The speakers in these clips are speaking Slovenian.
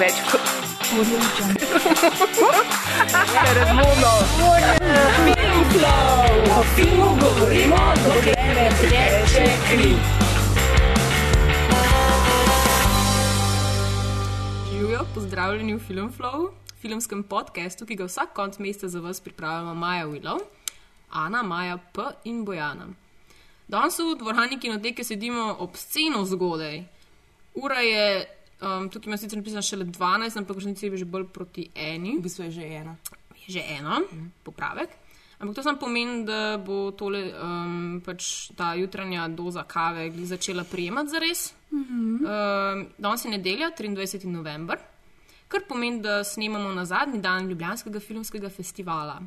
preveč razumno, o filmu govorimo, dokler ne teče kri. Živijo, pozdravljeni v Filmflow, filmskem podkastu, ki ga vsak konc meseca za vas pripravljamo Maja Willow, Ana, Maja P. in Bojana. Danes v dvorani kinoteke sedimo ob sceno zgodaj. Ura je, um, tukaj ima sicer napisano šele 12, ampak v resnici je že bolj proti eni. V bistvu je že ena. je že ena, popravek. Ampak to samo pomeni, da bo tole, um, pač ta jutranja doza kave začela prijemati za res. Mm -hmm. um, danes je nedelja, 23. november, kar pomeni, da snemamo na zadnji dan Ljubljanskega filmskega festivala.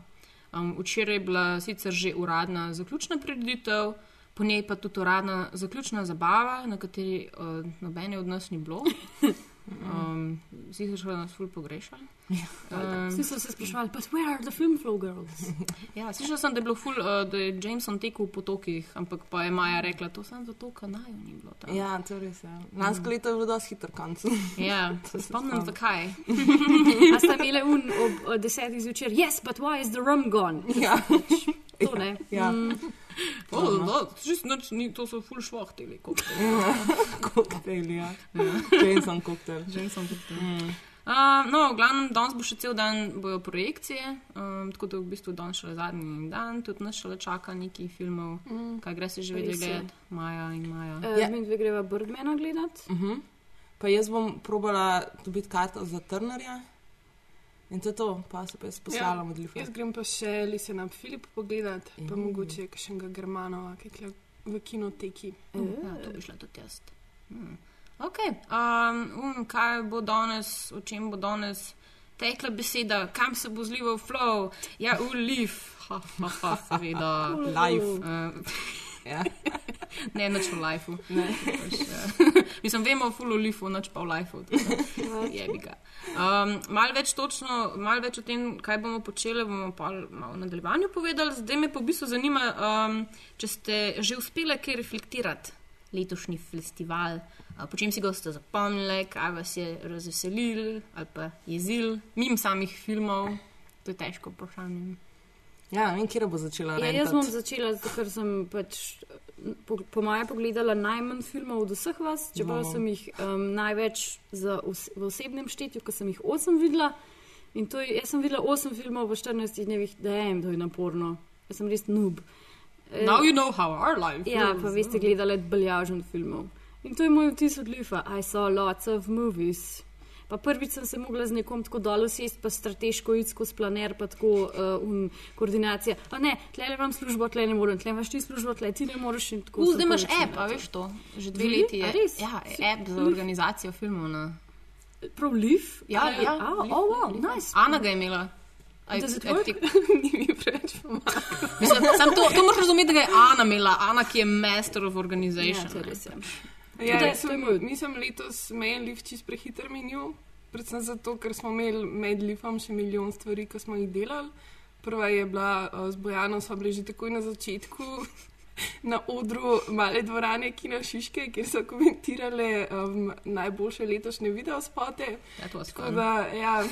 Um, včeraj je bila sicer že uradna zaključna preditev, po njej pa tudi uradna zaključna zabava, na kateri uh, nobene od nas ni bilo. Um, Vsi so nas ful pogrešali. Um, Vsi so se sprašvali, but where are the film flow girls? Ja, slišal sem, da je bilo ful, uh, da je Jameson tekel v potokih, ampak pa je Maja rekla, to sem zato, ker naj ni bilo tam. Ja, to res je. Lansko leto je bilo dosti hitro konc. ja se spomnim, zakaj. A sta imeli un ob eh, desetih zvečer, yes, but why is the rum gone? ja. To ne. ja. O, no, čist nič ni, to so ful švahteli. koktejl, ja. Jameson koktejl. Jameson tudi. Uh, no, v glavnem, danes bo še cel dan bojo projekcije, um, tako da v bistvu danes še zadnji dan, tudi nas še čaka nekaj filmov, mm, kaj gre se že vedeti gledati, Maja in Maja. Uh, Ja. Mi dve greva Birdmana gledat. Uh -huh. Pa jaz bom probala dobiti karto za Trnerja. In to je to, pa se pa jaz poslala ja. modljivo. Jaz grem pa še Lisena Filip pogledat, pa Mm. mogoče kakšnega Germanova, ki je v kinoteki. Ja, to bi šla tudi jaz. Hmm. Ok, um, um, kaj bo danes, o čem bo danes tekla beseda, kam se bo zlival flow, ja, ulif, ha, ha, ha, seveda. Live. Uh, Ja. ne, nič v lifeu. Pač, uh, mislim, vemo o fullu lifu, nič pa v lifeu. Je bi ga. Um, malo več točno, malo več o tem, kaj bomo počeli, bomo pa malo v nadaljevanju povedali. Zdaj me pa v bistvu zanima, um, če ste že uspeli kaj reflektirati letošnji festival, po čem si ga boste zapomnili, kaj vas je razveselil ali pa jezil, mim samih filmov. To je težko vprašanje. Ja, vem, kje bo začela Ja, rentati. jaz bom začela, ker sem pač po, po mojem pogledala najmanj filmov od vseh vas, čeprav No. sem jih um, največ za, v osebnem štetju, ker sem jih osem videla. In to je, jaz sem videla osem filmov v 14 dnevih, da je to je naporno. Jaz sem res noob. Eh, Now you know how our life Ja, is. pa veste, gledala beljažen filmov. In to je moj vtis od Lifa. I saw lots of movies. Pa prvič sem se mogla z nekom tako dol usesti, pa strateško iti skozi planer, pa tako uh, um, koordinacija. A ne, tle le imam službo, tle ne morem, tle imaš ti službo, tle ti ne moreš in tako. Sem zdaj imaš app, a veš to? Že dve Really? leti je. Res? Ja, app za organizacijo filmov. Na... Prav Lif? Ja, ja, A, Leaf, oh, wow, Leaf. nice. Ana ga je imela. Work? ti- Ni mi preveč pomagalo. Sam to, to moraš razumeti, da je Ana imela, Ana, ki je master of Ja, organization. je. Ja. Ja, je sem, moj- smo letos imeli lift čist prehiter menju, predvsem zato, ker smo imeli med lifom še milijon stvari, ki smo jih delali. Prva je bila uh, z Bojanom, smo bili že takoj na začetku na odru male dvorane Kina Šiške, kjer so komentirale um, najboljše letošnje videospote. Ja, Tako da, ja,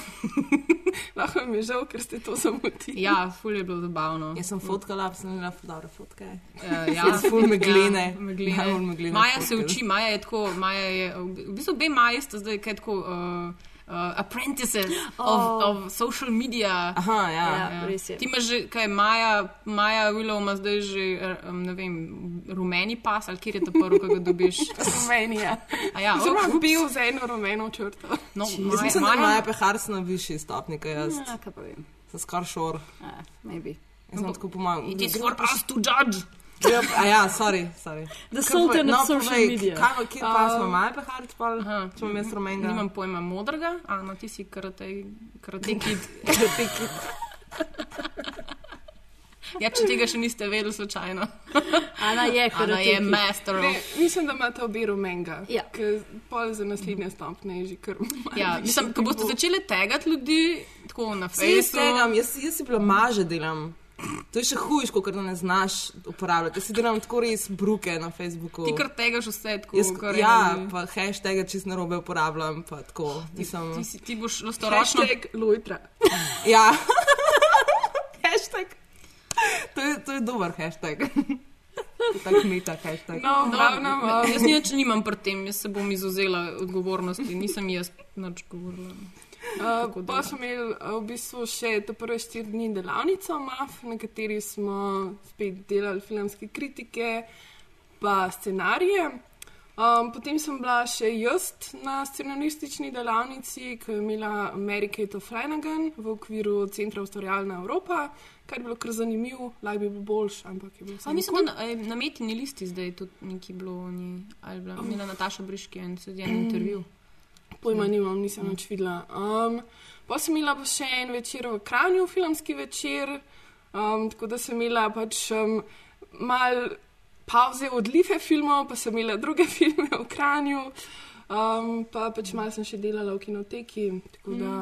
lahko mi je žal, ker ste to zamotili. Ja, ful je bilo zabavno. Jaz sem fotkala, sem imela dobre fotke. Uh, ja, ful meglene. Ja, meglene. Najbolj meglene Maja se fotke. uči, Maja je tako, Maja je, v bistvu obe Maji sta zdaj kaj tako uh, uh, apprentices oh. of, of social media. Aha, ja. Ja, ja. Ti imaš že, kaj Maja, Maja Willow ima zdaj že, um, ne vem, rumeni pas ali kjer je ta prvi, ki ga dobiš. Slovenija. A ja, Zelo oh, bil z eno rumeno črto. no, Jaz Maja, mislim, da Maja, imajo pehar na višji stopni, kot jaz. Ja, kaj pa vem. Sem skoraj šor. Ah, maybe. Jaz sem tako pomagal. It is for us to judge. A ja, sorry, sorry. The Sultan no, of social povej, media. Kaj, kje pa smo imajo pehar, spal? Aha. Če imam jaz rumenega. Nimam pojma modrega, a no ti si karate, karate kid. Ja, če tega še niste vedeli, slučajno. Ana je, Ana je master Ne, mislim, da imate obe rumenga. Ja. Pol za naslednje stopne je že kar. Ja, mislim, ko boste začeli tegati ljudi, tako na Facebooku. jaz, jaz si blamaže delam. To je še hujš, kot da ne znaš uporabljati. Jaz si delam tako res bruke na Facebooku. Ti kar tegaš vse tako. Jaz, kar ja, pa hashtag čist narobe uporabljam. Pa tako, ti, nisem, ti, si- ti boš lastoročno. Hashtag Lojtra. ja. hashtag. To je, to je dober hashtag. Tako meta hashtag. No, v glavnem. No, um, jaz nič nimam pri tem, jaz se bom izuzela odgovornosti, nisem jaz nič govorila. Uh, pa smo imeli uh, v bistvu še te prve štiri dni delavnico MAF, na kateri smo spet delali filmske kritike, pa scenarije. Um, potem sem bila še jaz na scenaristični delavnici, ki je imela America Flanagan v okviru Centra Ustvarjalna Evropa, kar je bilo kar zanimivo, lahko bi bil boljši, ampak je bil A samo mislim, da na, na metini listi zdaj tudi nekaj bilo, ni, ali bila, imela Nataša Briški en, en intervju. Pojma nimam, nisem več videla. Um, pa sem imela pa še en večer v Kranju, filmski večer, um, tako da sem imela pač um, mal pauze od life filmov, pa sem imela druge filme v Kranju, um, pa pač malo sem še delala v kinoteki, tako da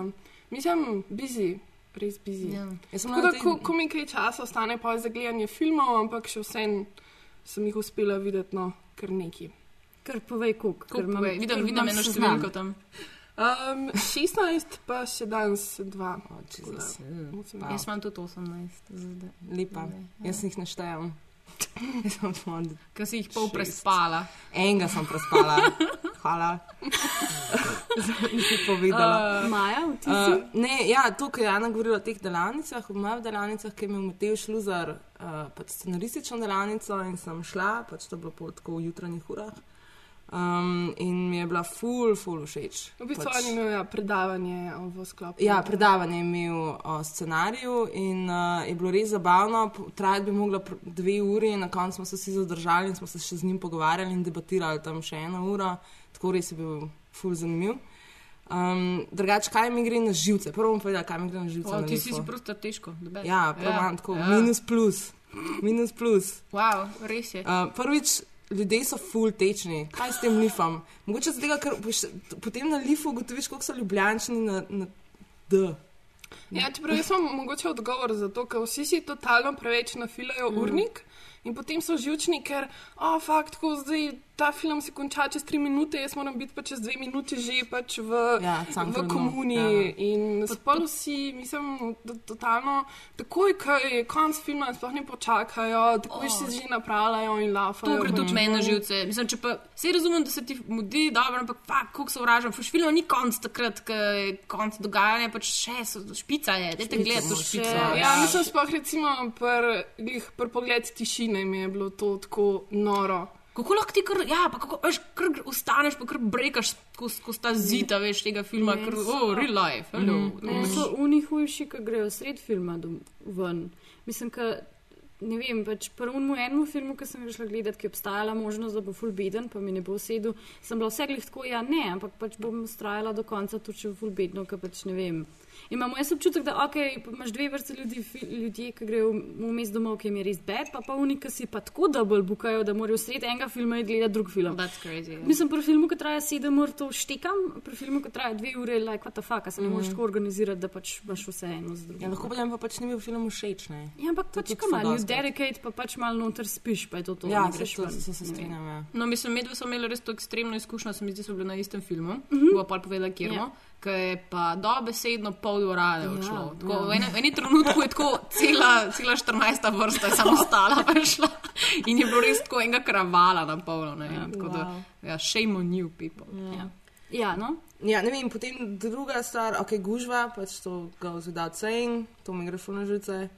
mislim, busy, res busy. Ja. Tako da, ko, ko mi kaj časa ostane pa za gledanje filmov, ampak še vsem sem jih uspela videti, no, kar neki. Kar povej, koliko. ker imam- Vidim, vidim eno številko tam. Um, 16, pa še danes 2. Oh, Wow. Jaz imam tudi 18, za zdaj. Lepa. Jaz jih ne štejem. Jaz sem samo Ker si jih pol Šest. prespala. enega sem prespala. Hvala. Nisem povedala. Maja, ti si? Uh, ne, ja, to, kar je Jana govorila o teh delavnicah, v mojih delavnicah, ki je imel Matej Šluzar, uh, pač scenaristično delavnico in sem šla, pač to bilo pol tako v jutranjih urah. Um, in mi je bila ful, ful všeč. V bistvu Pač- on je imel ja, predavanje v sklopu. Ja, predavanje je imel o scenariju in uh, je bilo res zabavno. Trajati bi mogla dve uri, na koncu smo se vsi zadržali in smo se še z njim pogovarjali in debatirali tam še eno uro. Tako res je bil ful zanimiv. Um, drugač, kaj mi gre na živce? Prvo bom povedala, kaj mi gre na živce. O, na ti si Lefu. si prosto težko. Ja, prav imam tako, ja. minus plus. Minus plus. Wow, res je. Uh, prvič, ljudje so full tečni. Kaj s tem lifom? Mogoče zato, ker potem na lifu ugotoviš, koliko so ljubljančni na, na D. Ja, čeprav jaz imam mogoče odgovor za to, ker vsi si totalno preveč nafilajo mm. urnik in potem so živčni, ker, o, oh, fakt, tako zdaj ta film se konča čez tri minute, jaz moram biti pa čez dve minuti že pač v, Ja, v Cankarjev, komuni. ja. Ja. In spol vsi, mislim, da totalno, takoj, ko je konc filma, sploh ne počakajo, takoj oh. se že napravljajo in lafajo. To gre tudi meni na živce. Mislim, če pa vse razumem, da se ti mudi, dobro, ampak fakt, koliko se vražam. Fuš film ni konc takrat, ko je konc dogajanja, pač še so, špica je, dajte gledati to špico. še. Ja, mislim, sploh recimo pri pr pogled tišine mi je bilo to tako noro. Kako lahko ti kar, ja, pa kako, veš, kar ustaneš, pa kar brekaš skozi ta zida, veš, tega filma, ker, oh, real life, hello. Ne, so oni hujši, ki grejo sred filma dom- ven. Mislim, ka, ne vem, pač prvemu enemu filmu, ki sem ga šla gledati, ki je obstajala možnost, da bo full beden, pa mi ne bo sedel, sem bila vse glih tako, ja ne, ampak pač bom ustrajala do konca, tudi če bo full bedno, ker pač ne vem. Imamo jaz občutek, da okay, pa imaš dve vrste ljudi, ljudje, ki grejo vmes domov, ki jim je res bed, pa pa oni, ki si pa tako dubl bukajo, da morajo sred enega filma iti gledati drug film. That's crazy. Ja. Mislim, pri filmu, ki traja sedem ur, to štekam, pri filmu, ki traja dve ure, like, what the fuck, se ne moreš tako organizirati, da pač imaš vse eno z drugim. Ja, lahko pa pa pač ni bil film všeč. Ne? Ja, ampak To pač kam ali, dosti. dedicate pa pač malo noter spiš, pa je to to. Ja, greš to, se, se strinjam. Ja. No, mislim, medve so imeli res to ekstremno izkušnjo, se mi zdi, so bili na istem filmu. Mhm. -huh. Bo pa povedala, kjer Ja. bomo. Ki je pa dobesedno pol dvorane Ja, odšlo. Tako, ja. V enem eni trenutku je tako cela, cela 14. vrsta je samo stala, pa je šla. In je bilo res tako enega kravala na polno. vem, Tako da, wow. ja, shame on you people. Ja. ja, no. Ja, ne vem, potem druga stvar, ok, gužva, pač to goes without saying, to mi gre fulno živce.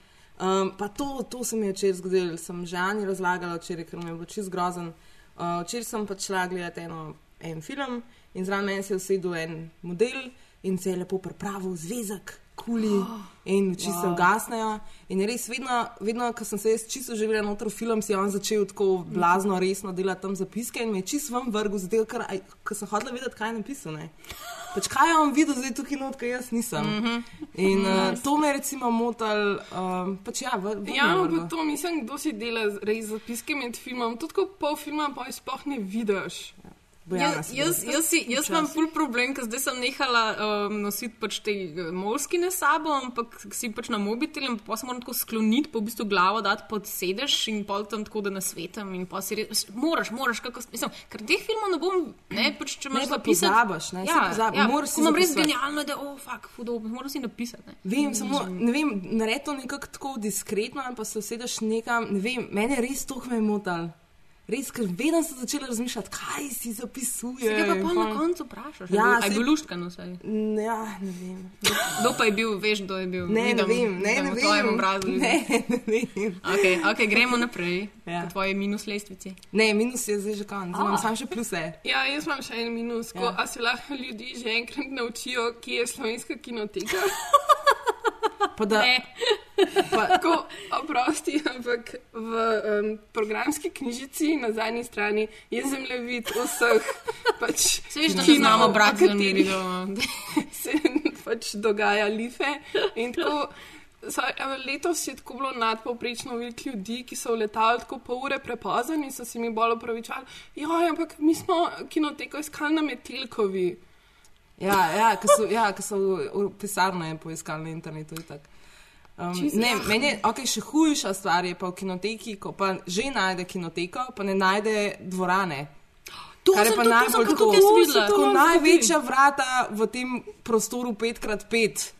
Um, pa to, to se mi je včeraj zgodilo, sem že Ani razlagala včeraj, ker mi je bilo čist grozen. Uh, včeraj sem pač šla gledati eno, en film in zraven meni se je usedel en model in se je lepo pripravil zvezek. Kuli in oči se ugasnejo. In res vedno, vedno ko sem se jaz čisto živela noter v film, si je on začel tako blazno, resno delati tam zapiske in me je čisto vam vrgel, zato ker ker sem hodila vedeti, kaj je napisano. ne. Pač kaj je on videl zdaj tukaj not, kaj jaz nisem. Mm -hmm. In uh, to me je recimo motal, um, pač ja, v, Ja, pa to mislim, kdo si dela res zapiske med filmom. Tudi ko pol filma pa jih sploh ne vidiš. Bojana Jaz, jaz, jaz, si, jaz imam ful problem, ker zdaj sem nehala um, nositi pač te eh, molskine sabo, ampak si pač na mobitel in pa se moram tako skloniti, pa v bistvu glavo dati pod sedež in pol tam tako, da nasvetam in pa si res, moraš, moraš, kako, mislim, ker teh filmov ne bom, ne, pač če imaš zapisati. pozabiš, ne, ja, pozabi- ja, moraš imam res genialno, da, oh, fuck, hudo, moram si napisati, ne. Vem, samo, ne vem, naredi to nekako tako diskretno, pa se usedeš nekam, ne vem, mene je res to me motal. Res, ker vedno sem začela razmišljati, kaj si zapisuje. Tega pa na koncu vprašaš. Ja, Ja, je bil luštkan vse. N- Ja, ne vem. Kdo pa je bil, veš, kdo je bil? Ne, ne Vidim- vem, ne, ne vem. obrazu. Ne, ne vem. Okay, ok, gremo naprej. Ja. Ja. Tvoje minus lestvice. Ne, minus je zdaj že konc, imam samo še pluse. Ja, jaz imam še en minus. Ko, Ja. A se lahko ljudi že enkrat naučijo, kje je slovenska kinoteka? Pa da, Ne. pa, Tako, oprosti, ampak v um, programski knjižici na zadnji strani je zemljevid vseh pač, Se veš, da v brati katerih miri. se pač dogaja life. In tako, so, letos je tako bilo nadpovprečno veliko ljudi, ki so letali tako pol ure prepozni in so se mi bolj opravičali. Ja, ampak mi smo kinoteko iskali na Metelkovi. ja, ja, ko so, ja, ko so v, v pisarne poiskali na internetu. itak. Um, ne, meni je okay, še hujša stvar, je pa v kinoteki, ko pa že najde kinoteko, pa ne najde dvorane. To Kar je pa to najbolj tako, jaz videla. tako To največja vrata v tem prostoru 5x5.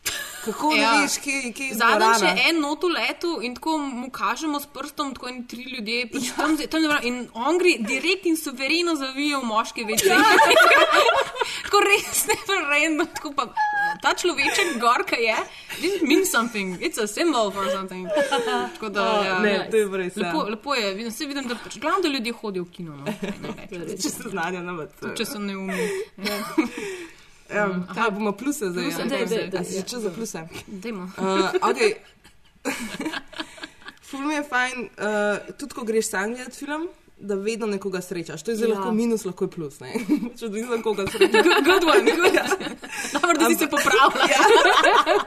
Kako ja. Ne veš, kje, kje je Zadnjič dvorana? je en not v letu in tako mu kažemo s prstom, tako in tri ljudje. Pač ja. tam, tam, tam, in on gre direkt in suvereno zavije v moški več. Ja. tako res ne verjamem. Tako pa ta človeček gorka je, this means something, it's a symbol for something. Tako da, ja, Ne, to je res. ja. Lepo, lepo je, vidim, se vidim, da pač, glavno, da ljudje hodijo v kino. No, kaj naj rečem. Če se znanja na vrtu. Če so neumni. Ja, kaj bomo pluse zdaj? Pluse, ja? daj, daj, A si čas za pluse? Dajmo. Uh, okay. Ful mi je fajn, uh, tudi ko greš sam gledati film, da vedno nekoga srečaš. To je zelo Ja. lahko minus, lahko je plus. Če odvisno koga srečaš. Good, good one, good. Dobro, da si se popravila.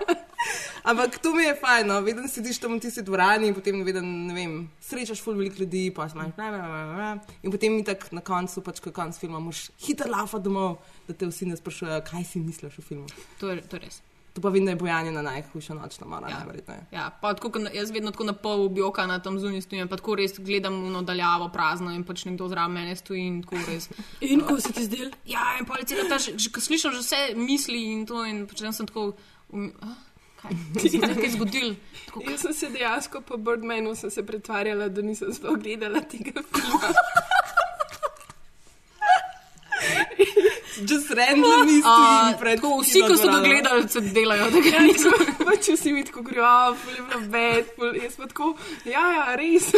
Ampak to mi je fajn, no. vedno sediš tam v tisti dvorani in potem vedno, ne vem, srečaš ful veliko ljudi, pa bla. In potem mi tako na koncu, pač ko je konc filma, moraš hitro lafa domov, da te vsi ne sprašujejo, kaj si misliš o filmu. To je, to je res. To pa vem, da je bojanje na najhujša nočna mora, Ja. najverjetneje. Ja, pa tako, ko na- jaz vedno tako na pol objokana tam zunaj stojim, pa tako res gledam v nadaljavo prazno in pač nekdo zraven mene stoji in tako res. In ko se ti zdel? Ja, in pa recimo, ta, že, že, ko slišim že vse misli in to in potem sem tako, um, a, kaj, kaj se je nekaj zgodil. Tako, Jaz sem se dejansko po Birdmanu sem se pretvarjala, da nisem sploh gledala tega filma. Just random a, misli pred tako, vsi, ki so ga kinodvorano. gledali, se delajo, da ga niso. pač vsi mi tako govorijo, "A, ful je bilo bed, ful." jaz pa tako, ja, ja, res.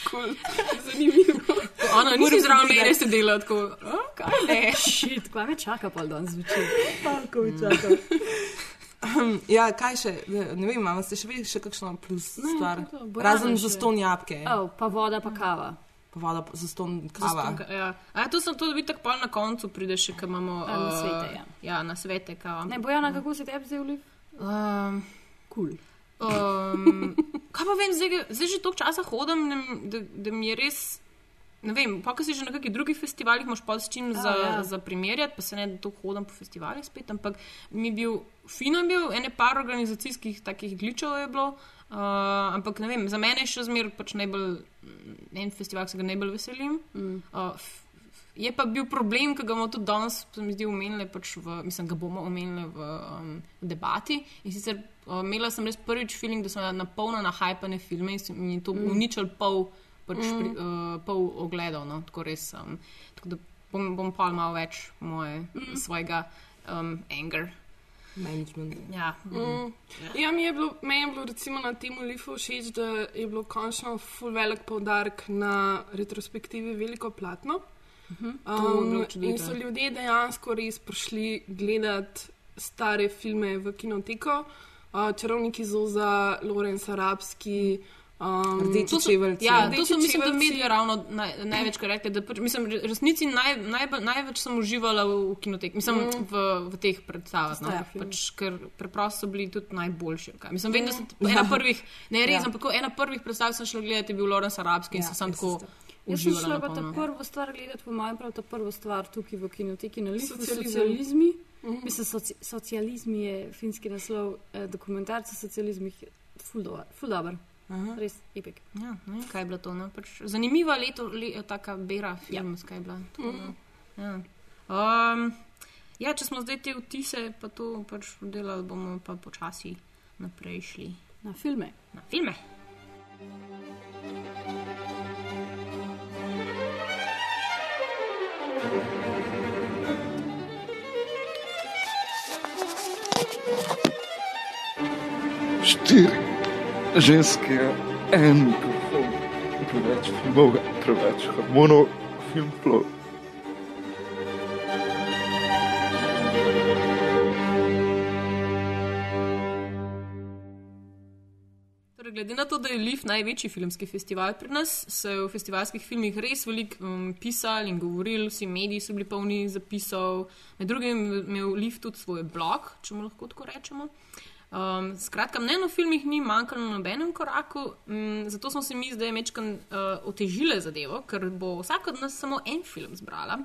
Cool. Zanimivo. Ona nisi zraven mene se dela, tako, a, kaj ne. Šit, pa me čaka pol dan zvečer. Tako mi čaka. Um, ja, kaj še, ne vem, imamo ste še, vi še kakšno plus Ne, stvar? to to, Razen še. za ston jabke, Oh, pa voda, pa kava. Pa voda za ston kava. Zastonka, Ja. A ja, to sem to, da vidiš, pol na koncu prideš, še, ko imamo A, na eh, svete, ja. ja, na svete. Kava. Ne, Bojana, kako se tebi zdaj vliv? Um, Kul. Um, kaj pa vem, zdaj, zdaj že toliko časa hodim, ne, da, da mi je res. Ne vem, pa ko si že na kakšnih drugih festivalih, imaš pa s čim za, ja. za primerjati, pa se ne da to hodim po festivalih spet, ampak mi je bil, fino je bil, ene par organizacijskih takih glitchov je bilo, uh, ampak ne vem, za mene je še zmer pač najbolj, en festival, ki se ga najbolj veselim. Mm. Uh, je pa bil problem, ki ga bomo tudi danes, se mi zdi, omenili, pač v, mislim, ga bomo omenili v, um, debati. In sicer uh, imela sem res prvič feeling, da so na polno nahajpane filme in mi je to mm. uničil pol, pač, mm. pri, uh, pol ogledov. No? Tako res, um, tako da bom, bom pa malo več moje, mm. svojega um, anger. Management. Ja, Mm. Ja, mi je bilo, meni je bilo recimo na tem Lifu všeč, da je bilo končno full velik poudarek na retrospektivi veliko platno. Je bilo Um, in so ljudje dejansko res prišli gledati stare filme v kinoteko. Uh, Čarovniki Zoza, Lorenz Arabski, Um, Rdeči To so, čeveljci. ja, to so, mislim, da čeveljci. mediji ravno naj, največkrat rekli. Da, mislim, v resnici naj, najbolj- največ sem uživala v, v kinoteki, mislim, mm. v, v teh predstavah. No, pač, ker preprosto so bili tudi najboljši. kaj. Mislim, vem, da sem ena prvih, ne res, Ja. ampak ko ena prvih predstav sem šla gledati, je bil Lorenz Arabski in Ja, sem sam tako isto. Jaz sem uživala. šla pa ta prvo stvar gledati, po mojem, prav ta prva stvar tukaj v kinoteki na Socializem. socializmi. Mislim, soci, socializmi je finski naslov, eh, dokumentarc o socializmih, ful dober, Res epik. Ja, ne vem, kaj je bilo to. No? Pač zanimiva leto, le, taka bera filmska je bila. tako da, Ja. Um, ja, če smo zdaj te vtise, pa to pač delali, bomo pa počasi naprej šli Na filme. na filme. štiri ženske, en mikrofon, preveč filmov, preveč hormonov, film flow. Torej, glede na to, da je LIF največji filmski festival pri nas, se je v festivalskih filmih res veliko um, pisali in govorili, vsi mediji so bili polni zapisov, med drugim je imel LIF tudi svoj blog, če mu lahko tako rečemo. Um, skratka, mnenje o filmih ni manjkalo na nobenem koraku, um, zato smo se mi zdaj mečkan uh, otežile zadevo, ker bo vsak od nas samo en film zbrala.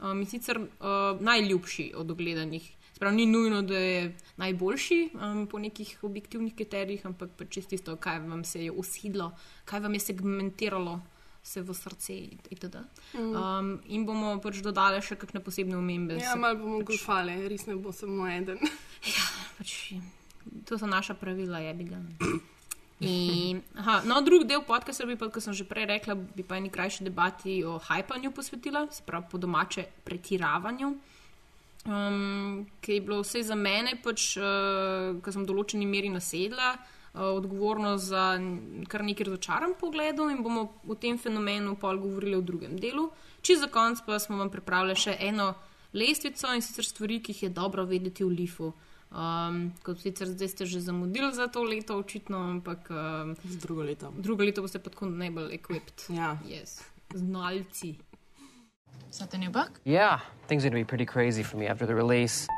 Um, in sicer uh, najljubši od ogledanih. Sprav ni nujno, da je najboljši um, po nekih objektivnih kriterijih, ampak pač čisto tisto, kaj vam se je usidlo, kaj vam je segmentiralo se v srce itd. Um, in bomo pač dodali še kakšne posebne omembe. Ja, malo bomo golfali, res ne bo samo eden. pač, to so naša pravila, je bi ga. In, aha, no, drugi del podcasta bi pa, kot sem že prej rekla, bi pa eni krajši debati o hajpanju posvetila, se pravi po domače pretiravanju. Um, ki je bilo vse za mene, pač, uh, ko sem v določeni meri nasedla, uh, odgovorno za kar nekaj razočaran pogled in bomo o tem fenomenu pol govorili v drugem delu. Če za konc pa smo vam pripravili še eno lestvico in sicer stvari, ki jih je dobro vedeti v Lifu. Um, kot sicer zdaj ste že zamudili za to leto, očitno, ampak um, Z drugo leto. drugo leto boste pa tako najbolj equipped. Ja. Yes. Znalci. Is that the new book? Yeah, things are gonna be pretty crazy for me after the release.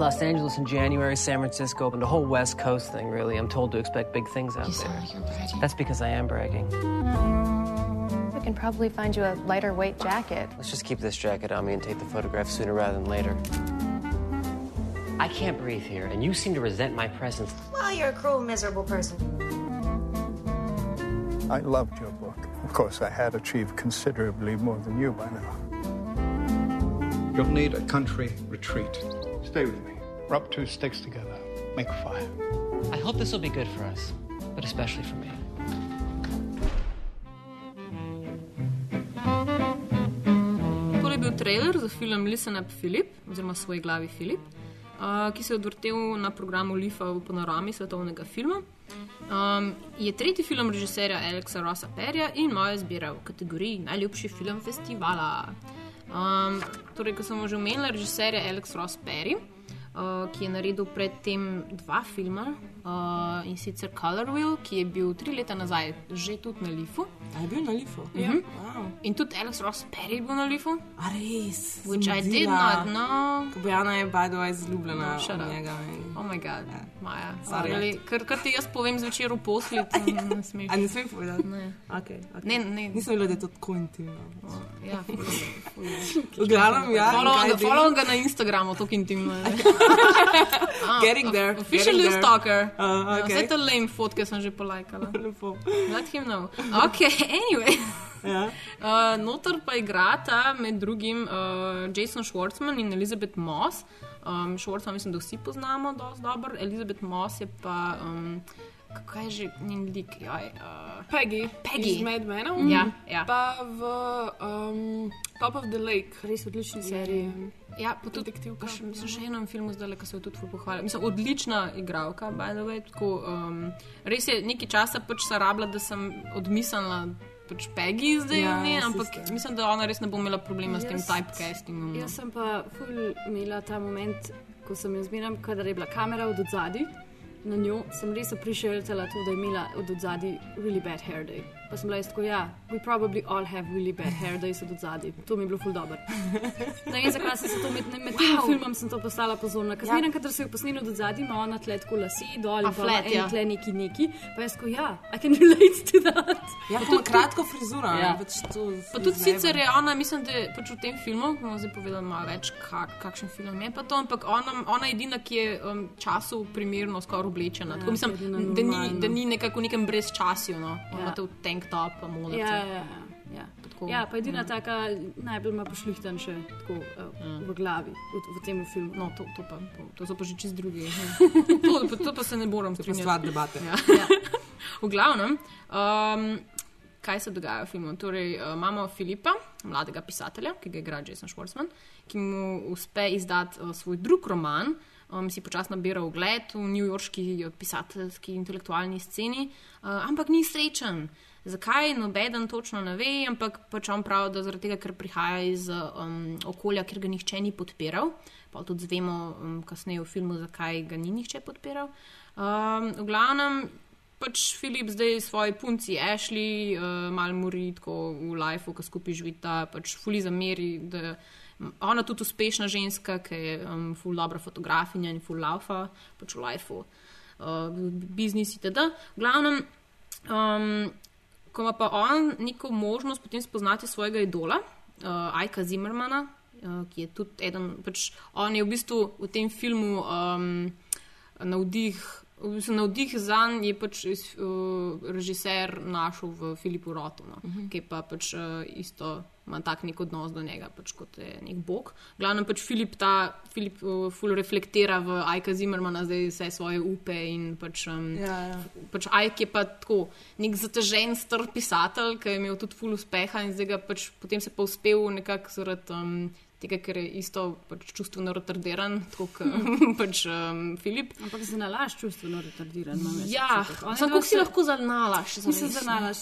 Los Angeles in January, San Francisco, and the whole West Coast thing, really. I'm told to expect big things out there. you're bragging. That's because I am bragging. We can probably find you a lighter weight jacket. Let's just keep this jacket on me and take the photograph sooner rather than later. I can't breathe here, and you seem to resent my presence. Well, you're a cruel, miserable person. I loved your book. Of course, I had achieved considerably more than you by now. You'll need a country retreat. Stay with me. Rub two sticks together. Make a fire. I hope this will be good for us, but especially for me. Tole je bil trailer za film Listen Up Philip, oziroma svoj glavi Filip, uh, ki se je odvrtel na programu Lifa v panorami svetovnega filma. Um, je tretji film režiserja Alexa Rossa Perja in moja izbira v kategoriji najljubši film festivala. Um, torej, kot sem že omenila, režiser je Alex Ross Perry, uh, ki je naredil predtem dva filma uh, in sicer Color Wheel, ki je bil tri leta nazaj že tudi na Lifu. A je bil na lifu? Ja. Wow. In tudi Alex Ross Perry je bil na Lifu. A res? Which I Sem did not know. Bojana je by the way zljubljena Shut od up. njega. in- Oh my god, Maja. Sorry. Kar, kar ti jaz povem zvečer v posli, to ne smeš. A ne smem povedati? Ne. Okay, okay. Ne, ne. Nisem vedela, da je to tako intimno. Ja, V glavnem, ja. Follow follow ga na Instagramu, to intimno. je. Getting there. Officially getting there. stalker. Uh, okay. Vse te lame fotke sem že polajkala. Lepo. Let him know. Ok, anyway. Ja. Uh, notor pa igrata med drugim uh, Jason Schwartzman in Elizabeth Moss. Um, Schwartzman mislim, da vsi poznamo dosti dobro, Elizabeth Moss je pa. Um, Kako je že njen lik? Joj, uh, Peggy, Peggy. iz Mad Mena. Ja, ja. Pa v um, Top of the Lake. Res odlični seriji. Ja, pa tudi Detektivka. pa še, mislim, še enem filmu zdaj, ki se jo tudi ful pohvalim. Mislim, odlična igralka, by the way. Tako, um, res je nekaj časa pač se rabila, da sem odmislila pač Peggy zdaj Ja, ne, jaz ampak isto. mislim, da ona res ne bo imela problema s tem typecastingom. no. Jaz sem pa ful imela ta moment, ko sem jo zmeraj, kadar je bila kamera od zadaj na njo, sem res aprišeljala to, da je imela od zadaj really bad hair day. Pa sem bila jaz tako, ja, we probably all have really bad hair days od zadaj. To mi je bilo ful dobro. Ne vem, zakaj sem se to med, med tem Wow. filmom sem to postala pozorna. Ker Ja. zmeraj, kadar se je posnelo od zadaj, ima ona tle tako lase dol in flat, ja. tle neki neki. Pa jaz tako, ja, I can relate to that. Ja, pa tudi kratko frizuro. Ja. Ja. Pač to Pa tudi sicer je ona, mislim, da je pač v tem filmu, bomo zdaj povedali malo več, kak, kakšen film je pa to, ampak ona, ona je edina, ki je um, času primerno skoraj oblečena. Tako, mislim, da ni, da ni nekako v nekem brezčasju, no. Ja. Ona ja. v tank top, pa modrice. Ja, ja, ja. Ja. Tako, ja, pa edina ja. taka najbolj ima pošlihtan še tako uh, v glavi v, v tem filmu. No, to, to, pa, to so pa že čist drugi. to, pa- to pa se ne moram pa strinjati. stvar debate. Ja. Ja. v glavnem, um, kaj se dogaja v filmu? Torej, uh, imamo Filipa, mladega pisatelja, ki ga igra Jason Schwartzman, ki mu uspe izdati uh, svoj drug roman. Um, si počasno nabira ugled v newyorški pisateljski intelektualni sceni, uh, ampak ni srečen. Zakaj, nobeden točno ne ve, ampak pač on pravi, da zaradi tega, ker prihaja iz um, okolja, kjer ga nihče ni podpiral. Pa tudi zvemo um, kasneje v filmu, zakaj ga ni nihče podpiral. Um, v glavnem, pač Filip zdaj svoji punci Ashley, uh, malo mori tako v lifeu, ki skupaj živita, pač fuli zameri. da Ona je tudi uspešna ženska, ki je um, ful dobra fotografinja in ful laufa, pač v lifeu, uh, biznis itd. V glavnem, um, ko ima pa on neko možnost potem spoznati svojega idola, uh, Ajka Zimmermana, uh, ki je tudi eden, pač on je v bistvu v tem filmu um, navdih. Bistvu navdih za njega je pač uh, režiser našel v Filipu Rotu, no, uh -huh. ki pa pač uh, isto ima tak nek odnos do njega, pač kot je nek bog. Glavno pač Filip ta, Filip uh, ful reflektira v Ajka Zimmermana zdaj vse svoje upe in pač. Um, Ja, ja. pač Ajk je pa tako nek zatežen, star pisatelj, ki je imel tudi ful uspeha in zdaj ga pač potem se pa uspel nekako zaradi. Um, Tega, ker je isto pač čustveno retardiran, tako kot pač, um, Filip. Ampak za nalaž čustveno retardiran. jaz Ja, je kako si dosti- lahko zanalaš? Mislim, za nalaž.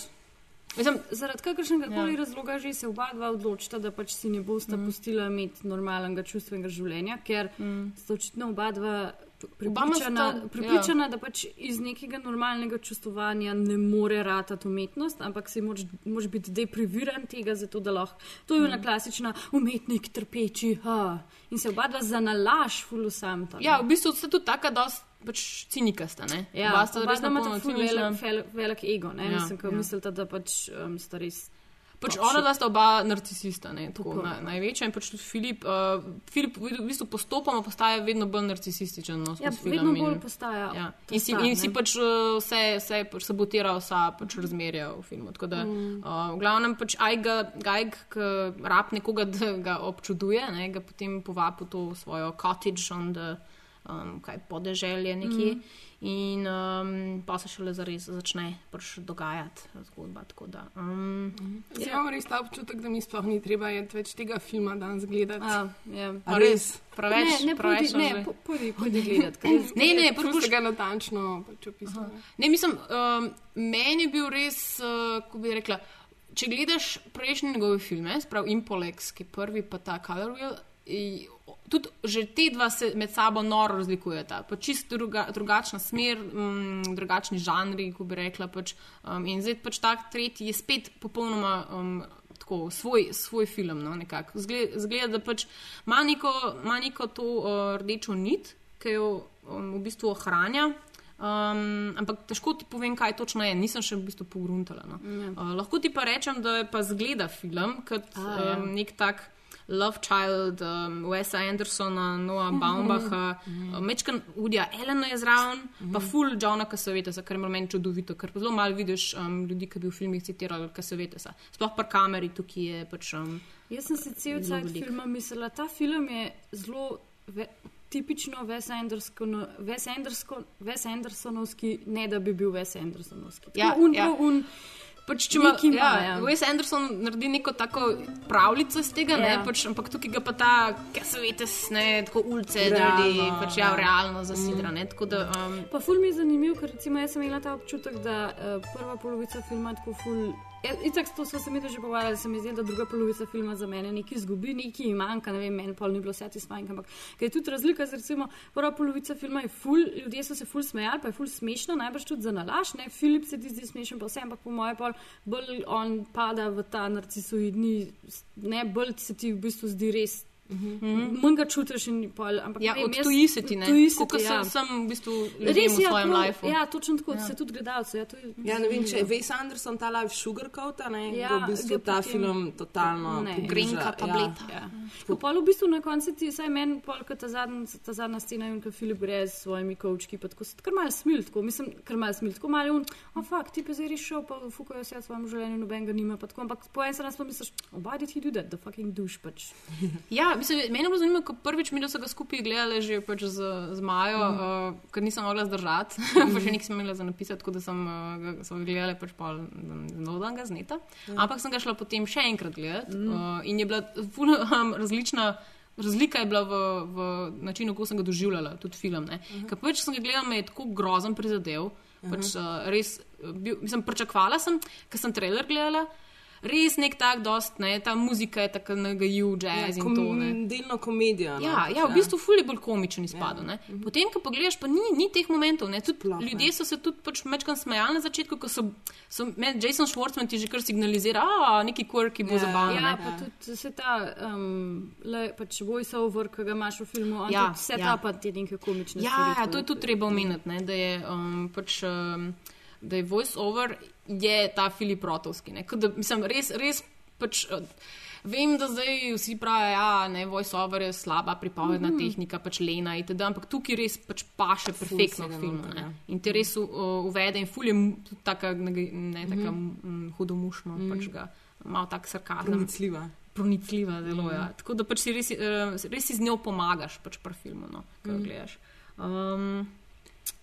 Mislim, Zaradi kakršnega koli Ja. razloga že se oba dva odločita, da pač si ne bosta Mm. pustila imeti normalnega čustvenega življenja, ker Mm. sta očitno oba dva Obama prepričana, sta- prepričana da pač iz nekega normalnega čustvovanja ne more ratati umetnost, ampak si moraš, moraš biti depriviran tega, zato da lahko. To je Mm. ona klasična umetnik, trpeči. Ha. In se oba dva za nalaž fulusamta. ja, v bistvu sta tudi taka, da pač cinikasta. Ne? Ja, Oba sta res sta imata napolno ful cinična. velik, velik ego, ne? Ja, Ja, Mislim, ko ja. ja. mislite, da pač um, sta res. Pač top ona dva sta oba narcisista, ne, tako, na, največja. In pač tudi Filip, uh, Filip v bistvu postopoma postaja vedno bolj narcisističen. No, Ja, vedno film in- bolj postaja. Ja. In si, in si pač uh, vse, vse pač sabotira, vsa pač razmerja v filmu. Tako Da, mm. uh, v glavnem pač Gajg, ki rab nekoga, da ga občuduje, ne, ga potem povabi v to svojo cottage on the um, kaj, podeželje nekje. Mm. In um, pa se šele zares začne pač dogajati zgodba. tako Da, um, Zdaj imam res ta občutek, da mi sploh ni treba več tega filma danes gledati. A, ja. A res? Preveč, ne, ne, preveč smo ne, že- po- pojdi, pojdi gledat. ker jaz- Ne, ne, Poskušaj poskušaj ga natančno pač opisati. Ne, mislim, um, meni je bil res, uh, kako bi rekla, če gledaš prejšnje njegove filme, sprav Impolex, ki je prvi, pa ta Color Wheel, tudi že te dva se med sabo noro razlikujeta. Pa čist druga, drugačna smer, um, drugačni žanri, ko bi rekla. Pač, um, in zdaj pač tak tretji je spet popolnoma. Um, Tako, svoj, svoj film. No, nekako. Zgleda, zgleda, da pač ima neko, ima neko to uh, rdečo nit, ki jo um, v bistvu ohranja, Um, ampak težko ti povem, kaj točno je, nisem še v bistvu pogruntala. No. Uh, lahko ti pa rečem, da je pa zgleda film kot ja. um, nek tak Love Child, um, Wesa Andersona, Noah Baumbacha, uh, Mečkan Udija Elena je zraven, pa full Johna Kasavetesa, kar je meni čudovito, ker zelo malo vidiš um, ljudi, ki bi v filmih citirali Kasavetesa. Sploh pa kameri tukaj je pač. Um, Jaz sem si cel cel film mislila, ta film je zelo ve, tipično Wes Anderson- Wes Anderson- Andersonovski, ne da bi bil Wes Andersonovski. Ja, Tako un, ja. prav un, Pač, če ima, ima, ja, ja. Wes Anderson naredi neko tako pravljico iz tega, ja. Ja. pač, ampak tukaj ga pa ta, kaj se veste, ne, tako ulice, Realno, ljudi, pač ja, ja. realno zasidra. Ne, tako da, um, Pa ful mi je zanimiv, ker recimo jaz sem imela ta občutek, da uh, prva polovica filma tako ful Ja, itak, to smo se mi že pogovarjali, se mi zdi, da druga polovica filma za mene nekaj izgubi, nekaj jim manjka, ne vem, meni pol ni bilo satisfying, ampak je tudi razlika, z recimo, prva polovica filma je full, ljudje so se full smejali, pa je full smešno, najbrž tudi za nalaš, ne, Filip se ti zdi smešen, pa vse, ampak po mojem pol bolj on pada v ta narcisoidni, ne, bolj se ti v bistvu zdi res. Mm -hmm. Manj ga čutiš, in pol, ampak Ja, jaz- odtuji se ti, ne? odtuji se ti, sem- ja. sem v bistvu ljudem v ja, svojem lifeu. Ja, točno tako, Ja. ja. se tudi gledalci. Ja, to je Ja, ne vem, če je. Wes Anderson ta live sugarcoat, ne, Ja, ja, v bistvu ta potem- film totalno Grenka tableta. Ja. Ko pa v bistvu na koncu ti, saj meni, pol, ta, zadnj, ta zadnja scena in ko Filip gre s svojimi kovčki, pa tako se kar malo smil, tako mislim, kar malo smil, tako malo un, oh, fakt, ti pa zdaj res šel, pa fukajo se v svojem življenju, noben ga nima, pa tako, ampak po eni strani pa misliš, oh, why did he do that, the fucking douche pač. Ja, mislim, meni je bilo zanimivo, ko prvič mi, so ga skupaj gledali že pač z, z Majo, mm. uh, ker nisem mogla zdržati, pa še nisem imela za napisati, tako da sem uh, ga, gledali pač pol zelo dan ga zneta. Ampak sem ga šla potem še enkrat gledati mm. uh, in je bila ful, um, različna. Razlika je bila v, v načinu, kako sem ga doživljala, tudi film. Uh -huh. Ker prvič sem ga gledala, me je tako grozen prizadel. Uh -huh. pač, uh, res, uh, bil, mislim, pričakovala sem, ker sem trailer gledala. Res nek tak, dost, ne, ta muzika je tako nagajiv, jazz ja, in to. Ne. Delno komedijo. no, Ja, ja, v bistvu ful je bolj komičen izpadel. Ja. Potem, ko pogledaš, pa ni, ni teh momentov. Ne. Tudi Sploh ne. ljudje so se tudi pač mečkam smejali na začetku, ko so, so meni Jason Schwartzman ti že kar signalizira, da neki quirky bo Ja, zabaven. Ja, ne. pa tudi se ta um, le, pač voice over, ki ga imaš v filmu, on Ja, ja, vse ja. ta pa te neke komične Ja, stvari, ja, to je tudi treba omeniti, ne, da je um, pač. Um, Da je voice over, je ta Filip Rotovski. Da, mislim, res, res pač, uh, vem, da zdaj vsi pravijo, da ja, je slaba pripovedna mm Mhm. -hmm. tehnika, pač lena itd., ampak tukaj res pač paše perfektno v filmu. ne. ja. In te res uvede in fulje tudi taka, ne taka Mhm. mm -hmm. hudomušno, mm -hmm. pač ga malo tak sarkazem. Pronicljiva. Pronicljiva, zelo. Mhm. Mm. Ja. Tako da pač si res, uh, res si z njo pomagaš pač pri filmu, no, ko mm. Mhm. gledaš. Um,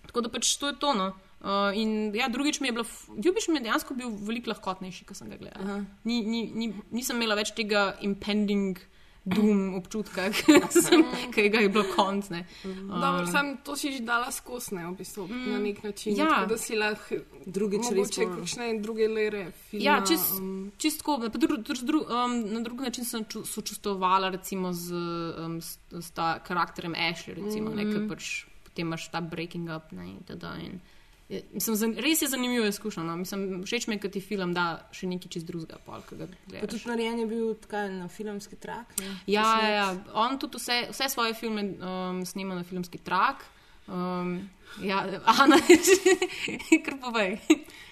tako da pač to je to. No. Uh, in ja, drugič mi je bilo, ljubiš mi je dejansko bil veliko lahkotnejši, ko sem ga gledala. Ni, ni, ni, nisem imela več tega impending doom občutka, ki ga je bilo konc. ne. Dobro, Um, sam to si že dala skosne, v bistvu, mm. na nek način. Ja. Tako da si lahko Drugič bolj- kakšne druge lere filma. Ja, čist, um, um, čistko. Na, dru, dru, dru, um, na drug način sem ču, sočustvovala recimo z, um, s, s ta karakterem Ashley, recimo, mm -hmm. ne, ker pač potem imaš ta breaking up. Ne, in tada, in, je, mislim, res je zanimivo izkušnja. No. Mislim, všeč mi je, ker ti film da še nekaj čist drugega. Pol, tudi narejen je bil tako na filmski trak. Ne? Ja, ja, ja, on tudi vse, vse svoje filme um, snema na filmski trak. Um, ja, Ana, kar povej.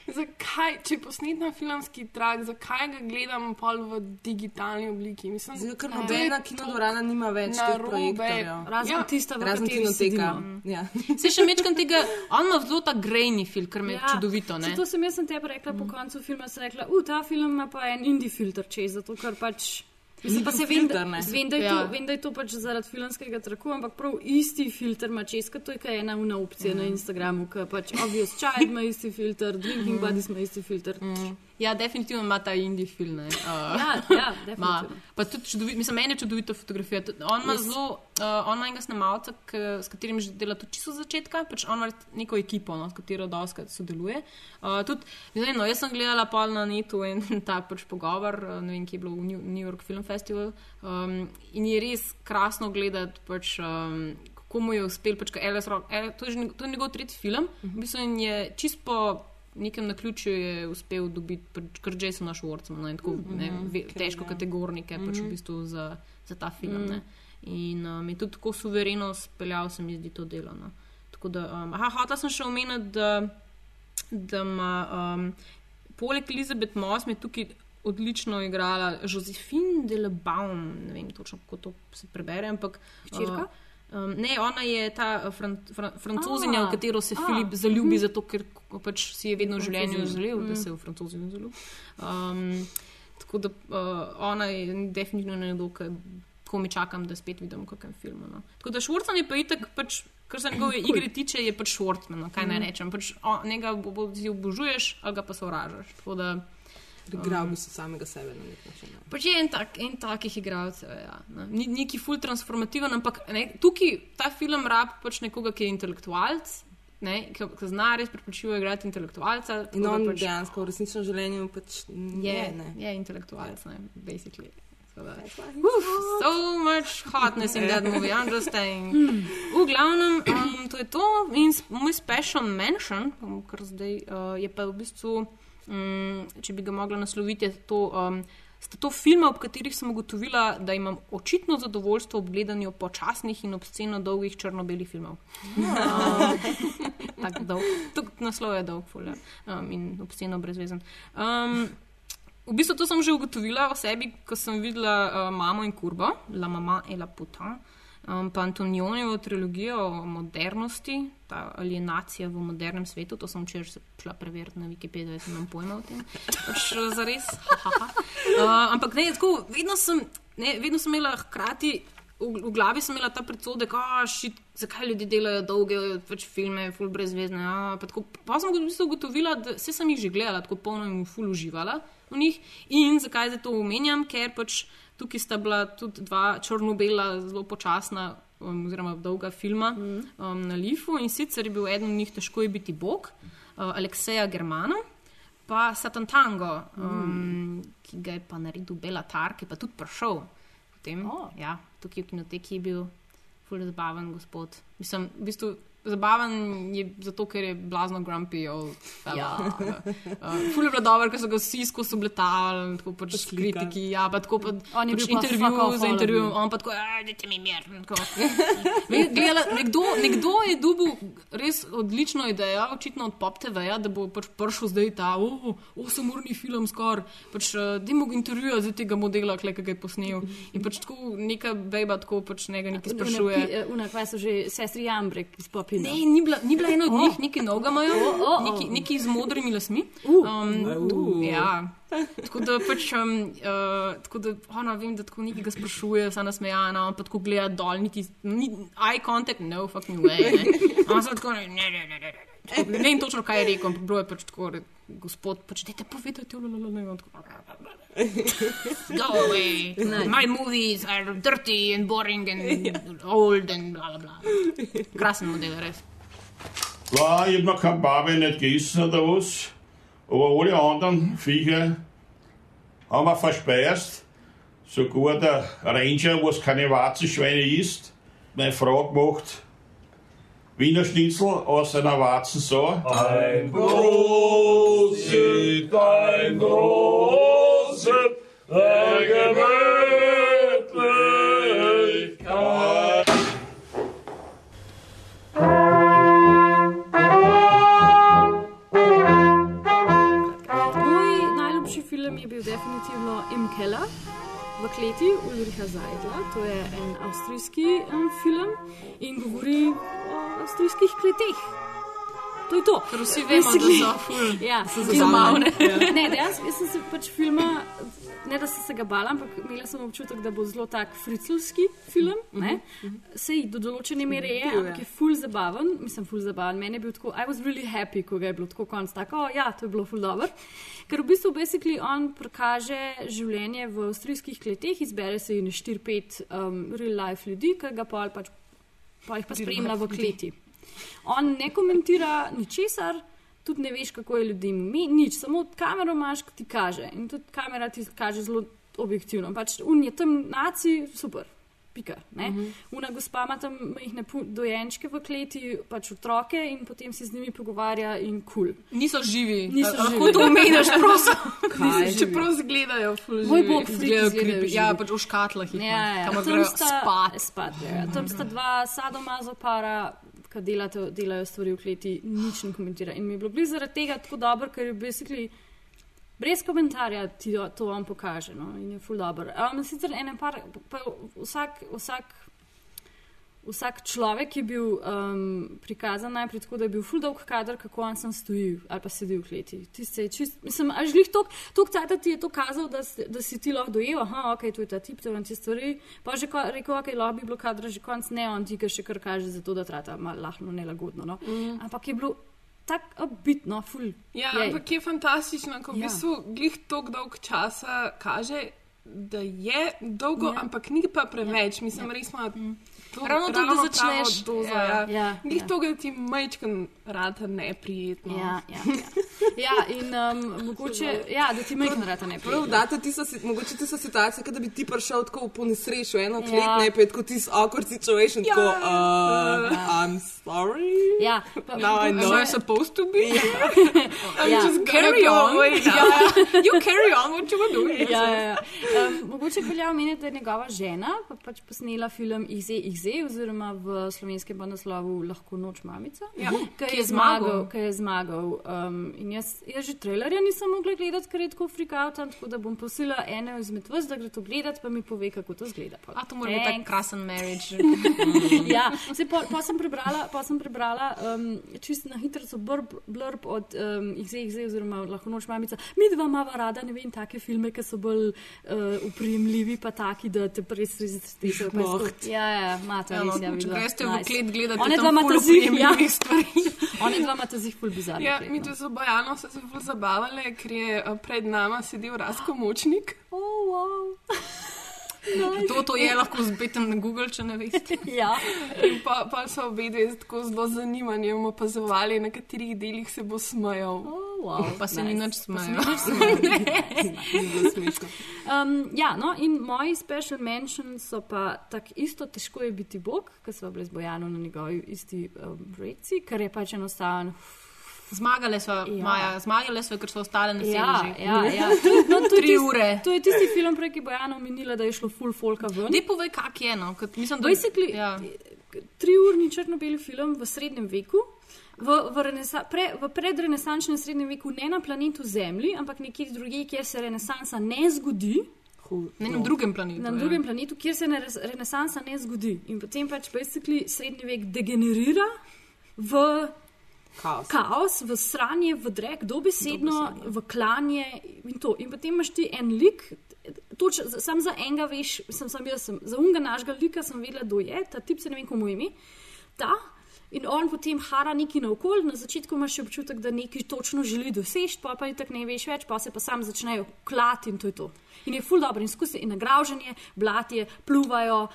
Zakaj, če posnet na filmski trak, zakaj ga gledam pol v digitalni obliki? Mislim, Zato, ker to je nobena kinodvorana nima več narobe. Razen Ja, tista, v Razen kateri kinoteka. sedimo. Ja. Se še mečkam tega, on ima zelo ta grejni film, kar me ja, čudovito. Ne? Zato sem jaz sem tebi rekla mm. po koncu filma, sem rekla, uh, ta film ima pa en indie filter čez, zato ker pač. Mislim, pa se vem, da, vem, da, je Ja. to, vem, da je to pač zaradi filmskega traku, ampak prav isti filter ima čez, kot to je kaj ena una opcija mm. na Instagramu, ki pač Obvious Child ima isti filter, Drinking Buddies ima isti filter. Mm. Ja, definitivno ima ta indie film. ne. Uh, Ja, ja, Ma, pa tudi čudovito, mislim, meni je čudovito fotografija. On ima Jaz- zelo, uh, on ima enega snemalca, k, s katerim že dela tudi čisto začetka, pač on ima neko ekipo, no, s katero doskrat sodeluje. Uh, tudi, vem, no, jaz sem gledala pol na netu en ta pač pogovor, uh, ne vem, ki je bil v New, New York Film Festival. Um, in je res krasno gledati, pač, um, kako mu je uspel. Pač, Rock, Alice, to, je to je njegov tretji film, v bistvu je čist po nekem naključju je uspel dobiti pač, kar Jasona Schwartzmana in tako ne, ve, težko kategornike pač, v bistvu za, za ta film. Ne. In um, je tudi tako suvereno speljal, se mi zdi to delo. No. Tako da, um, aha, hotela sem še omeniti, da, da ima um, poleg Elizabeth Moss mi je tukaj odlično igrala Josephine de la Baum, ne vem točno, kako to se prebere, ampak. Hčerka? Uh, Um, ne, ona je ta uh, fran, fran, francozinja, v katero se a, Filip zaljubi, zato ker pač si je vedno v življenju želel, da mm. se v francozinju zaljubi. Um, tako da uh, ona je definitivno nekdo, ko mi čakam, da spet vidim v kakem filmu. No. Tako da Švorcman je pa itak, pač, kar se njegove cool. igre tiče, je pač Švorcman, no, kaj mm. naj rečem. Pač, o, njega bo, bo, si obožuješ, ali ga pa sovražaš. Tako da, Igral bi se samega sebe na nek način. ja. Pač je en, tak, en takih igralcev. Ja, ne. Ni neki full transformativen, ampak ne, tukaj ta film rab pač nekoga, ki je intelektualc. ne, ki ki zna res prepričljivo igrati intelektualca. tako In da on pač dejansko v resničnem življenju pač je, je. ne. je intelektualec, ne, basically. Da- Uf, so much hotness in that movie, I'm just saying. V glavnem, um, to je to. In moj special mention, um, kar zdaj uh, je pa v bistvu, um, če bi ga mogla nasloviti, je to. Um, Sta to filma, ob katerih sem ugotovila, da imam očitno zadovoljstvo ob gledanju počasnih in obsceno dolgih črno-belih filmov. Um, Tako dolg. Tuk, naslov je dolg, fulja. Um, in obsceno brezvezen. Um, v bistvu to sem že ugotovila o sebi, ko sem videla uh, Mamo in Kurbo, La Mama et la Puta, um, pa Antonionijo trilogijo o modernosti, ta alienacija v modernem svetu. To sem včeraj se šla preveriti na Wikipediji, da imam pojma o tem. Pač uh, zares. ha, ha, ha. Uh, ampak ne, tako, vedno sem, ne, vedno sem imela hkrati. V, v glavi sem imela ta predsodek, shit, zakaj ljudje delajo dolge pač filme, full brezvezne. a, Pa, tako, pa sem v bistvu ugotovila, da vse sem jih že gledala, tako polno in full uživala v njih. In zakaj zdaj to omenjam, ker pač tukaj sta bila tudi dva črno-bela, zelo počasna, um, oziroma dolga filma um, na Lifu. In sicer je bil eden od njih Težko je biti Bog, uh, Alekseja Germana. Pa Satan Tango, um, ki ga je pa naredil Belatar, ki je pa tudi prišel potem. Oh. Ja, tukaj v kinoteki je bil ful zabaven gospod. Mislim, v bistvu zabaven je zato, ker je blazno grumpy. Ja. Uh, ful je bilo dobro, ker so ga vsi skozi obletali, tako pač kritiki. Ja, pa tako pa On je pač bil intervju za intervju, on pa tako, dajte mi mir. Gledala, nekdo, nekdo je dobil res odlično idejo, očitno od Pop TV-ja, da bo pač prišel zdaj ta oh, 8-urni film skoraj. Pač, uh, Dimo ga intervjuja za tega modela, ki ga je posnel. In pač tako neka beba tako pač njega nekaj sprašuje. Una, kaj so že sestri Jambrek iz Popina? Ne, ni bila, ni bila ena od Oh. njih, neki noga imajo, Oh, oh, oh. neki, neki z modrimi lasmi. Uh. Um, ja. Tako da pač, um, uh, tako da ona vem, da tako nekaj ga sprašuje, vsa nasmejana, on pa tako gleda dol, niti ni, eye contact, no fucking way. Ne. On se tako, ne, ne, ne, ne, ne. Tako, Ne vem točno, kaj je rekel, ampak bilo je pač tako, re, gospod, pač dajte povedati, lalalala, in on tako. Go away. My movies are dirty and boring and old and bla bla bla. Krasen model, res. Var Ibn Kababen et Gießen der us, Aber alle anderen Viecher haben wir verspeist. Sogar der Ranger, was keine Warzenschweine isst, meine Frau gemacht. Wiener Schnitzel aus einer Warzensau. Ein Prosit, ein Prosit, der Gewinn. Definitivno M. Keller v kleti Ulricha Zajdla. To je en avstrijski um, film in govori o avstrijskih kleteh. To je to. Ker vsi vemo, da so ful, ja, so zabavne. zabavne. Ne, dejansko sem se pač filma, ne da sem se ga bala, ampak imela sem občutek, da bo zelo tak friclski film. Ne? Sej do določene mere je, Bil ampak je ful zabaven. Mislim, ful zabaven. Meni je bil tako, I was really happy, ko ga je bilo tako konc. Tako, ja, to je bilo ful dobro. Ker v bistvu basically on prikaže življenje v avstrijskih kleteh, izbere se jih 4-5 um, real life ljudi, ki ga pa pač pa jih pa spremlja v kleti. On ne komentira ničesar, tudi ne veš, kako je ljudem mi, nič, samo kamero imaš, ki ti kaže. In tudi kamera ti kaže zelo objektivno. Pač un je tam naci, super. Pika, ne? Mhm. Una gospa ima tam majhne dojenčke v kleti, pač otroke in potem se z njimi pogovarja in kul. Cool. Niso živi. Niso A- živi. Lahko to omeniš, prosim. Čeprav zgledajo, Moj bog, izgledajo creepy. Ja, pač v škatlah jih Ja, ja. kamor Tam grejo sta, spat. spat ja. Tam sta dva sadomazo para, ki delate, delajo stvari v kleti, nič ne komentira. In mi je bilo blizu zaradi tega tako dobro, ker je basically brez komentarja ti to, vam pokaže. No? In je full dobro. Um, sicer ene par, pa vsak, vsak Vsak človek je bil um, prikazan najprej tako, da je bil full dolg kader, kako on sam stoji ali pa sedi v kleti. Čist, mislim, až glih tok, tok cajta ti je to kazal, da, da si ti lahko dojel, aha, ok, to je ta tip, to je te stvari. Pa že ko, rekel, ok, lahko bi bilo kadra že konc, ne, on ti ga še kar kaže, zato da trata malo lahno nelagodno. No. Mm. Ampak je bilo tako obitno, full. Ja, jej. ampak je fantastično, ko v Ja. bistvu glih tako dolg časa kaže da je dolgo, ja. ampak ni pa preveč. Mislim, ja. res ima. To, Ravno to, da začneš- Dozo, ja, ja. ja, Glih ja. to, da ti majčkan rata neprijetno. Ja, ja, ja. ja in um, mogoče, ja, da ti majhna rata ne Prav, pride. da, ti so, mogoče ti so situacije, kot da bi ti prišel tako v ponesreču, eno klet, Ja. ne pa je tako tisti awkward situation, Ja. tako, uh, I'm sorry. Ja, pa, Now I Am know. I supposed to be? I'm Ja. just Carry on. now. ja. You carry on what you were doing. Ja, ja, ja. Um, mogoče velja omeniti, da je njegova žena pa pač posnela film Ize Ize, oziroma v slovenskem pa naslovu Lahko noč mamica, Ja, ki je je zmagal. ki je zmagal. Um, in jaz, jaz že trailerja nisem mogla gledati, ker je tako frikautan, tako da bom prosila eno izmed vas, da gre to gledati, pa mi pove, kako to zgleda. A to mora biti tak krasen marriage. ja, se pa, pa sem prebrala, pa sem prebrala um, čisto na hitro blurb, blurb od um, XZ, oziroma lahko noč mamica. Mi dva imamo rada, ne vem, take filme, ki so bolj uh, uprijemljivi, pa taki, da te res res stresijo. pa je Moht. tako- Ja, ja, imate Ja, res, ja, če vidva. greste v klet gledati, One dva imata ful zih, ja. oprijemljivih stvari. One dva imata zih ful bizarno. Ja, mi tu z Bojano so se zelo zabavali, ker je eh, pred nama sedel Rasko Močnik. Oh, wow. To, to je lahko zbeten na Google, če ne veste. Ja. In pa, pa so obe dve tako zelo zanimanjem opazovali, na katerih delih se bo smejal. Oh, wow. Pa se ni nič Pa se smejal. ni nič smešno. Um, ja, no, in moji special mentions so pa tako isto težko je biti Bog, ker smo bili z Bojanom na njegovi isti um, reci, kar je pač enostaven. Zmagale so, Ja. ja. Maja, zmagale so, ker so ostale na Ja, sedežu. ja, ja. To, no, to je Tri tisti- ure. To je tisti film, prej, ki je Bojana omenila, da je šlo full folka ven. Ne povej, kak je eno. Kot, mislim, da, Basically, ja. triurni črno-beli film v srednjem veku. V, v, renesa, pre, v predrenesančnem srednjem veku, ne na planetu Zemlji, ampak nekje drugje, kjer se renesansa ne zgodi, Na enem drugem planetu. na ja. drugem planetu, kjer se ne, renesansa ne zgodi. In potem pač basically srednji vek degenerira v Kaos. kaos, v sranje, v drek, dobesedno, v klanje in to. In potem imaš ti en lik. Toč, sam za enega veš, sem, sem jaz, sem, za unga našega lika sem vedela, kdo je, ta tip se ne vem, komu ime. Ta. In on potem hara neki naokol, na začetku imaš občutek, da nekaj točno želi doseči, pa pa je tako ne veš več, pa se pa sam začnejo klati in to je to. In je ful dobro in skusi in nagraženje, blatje, pluvajo,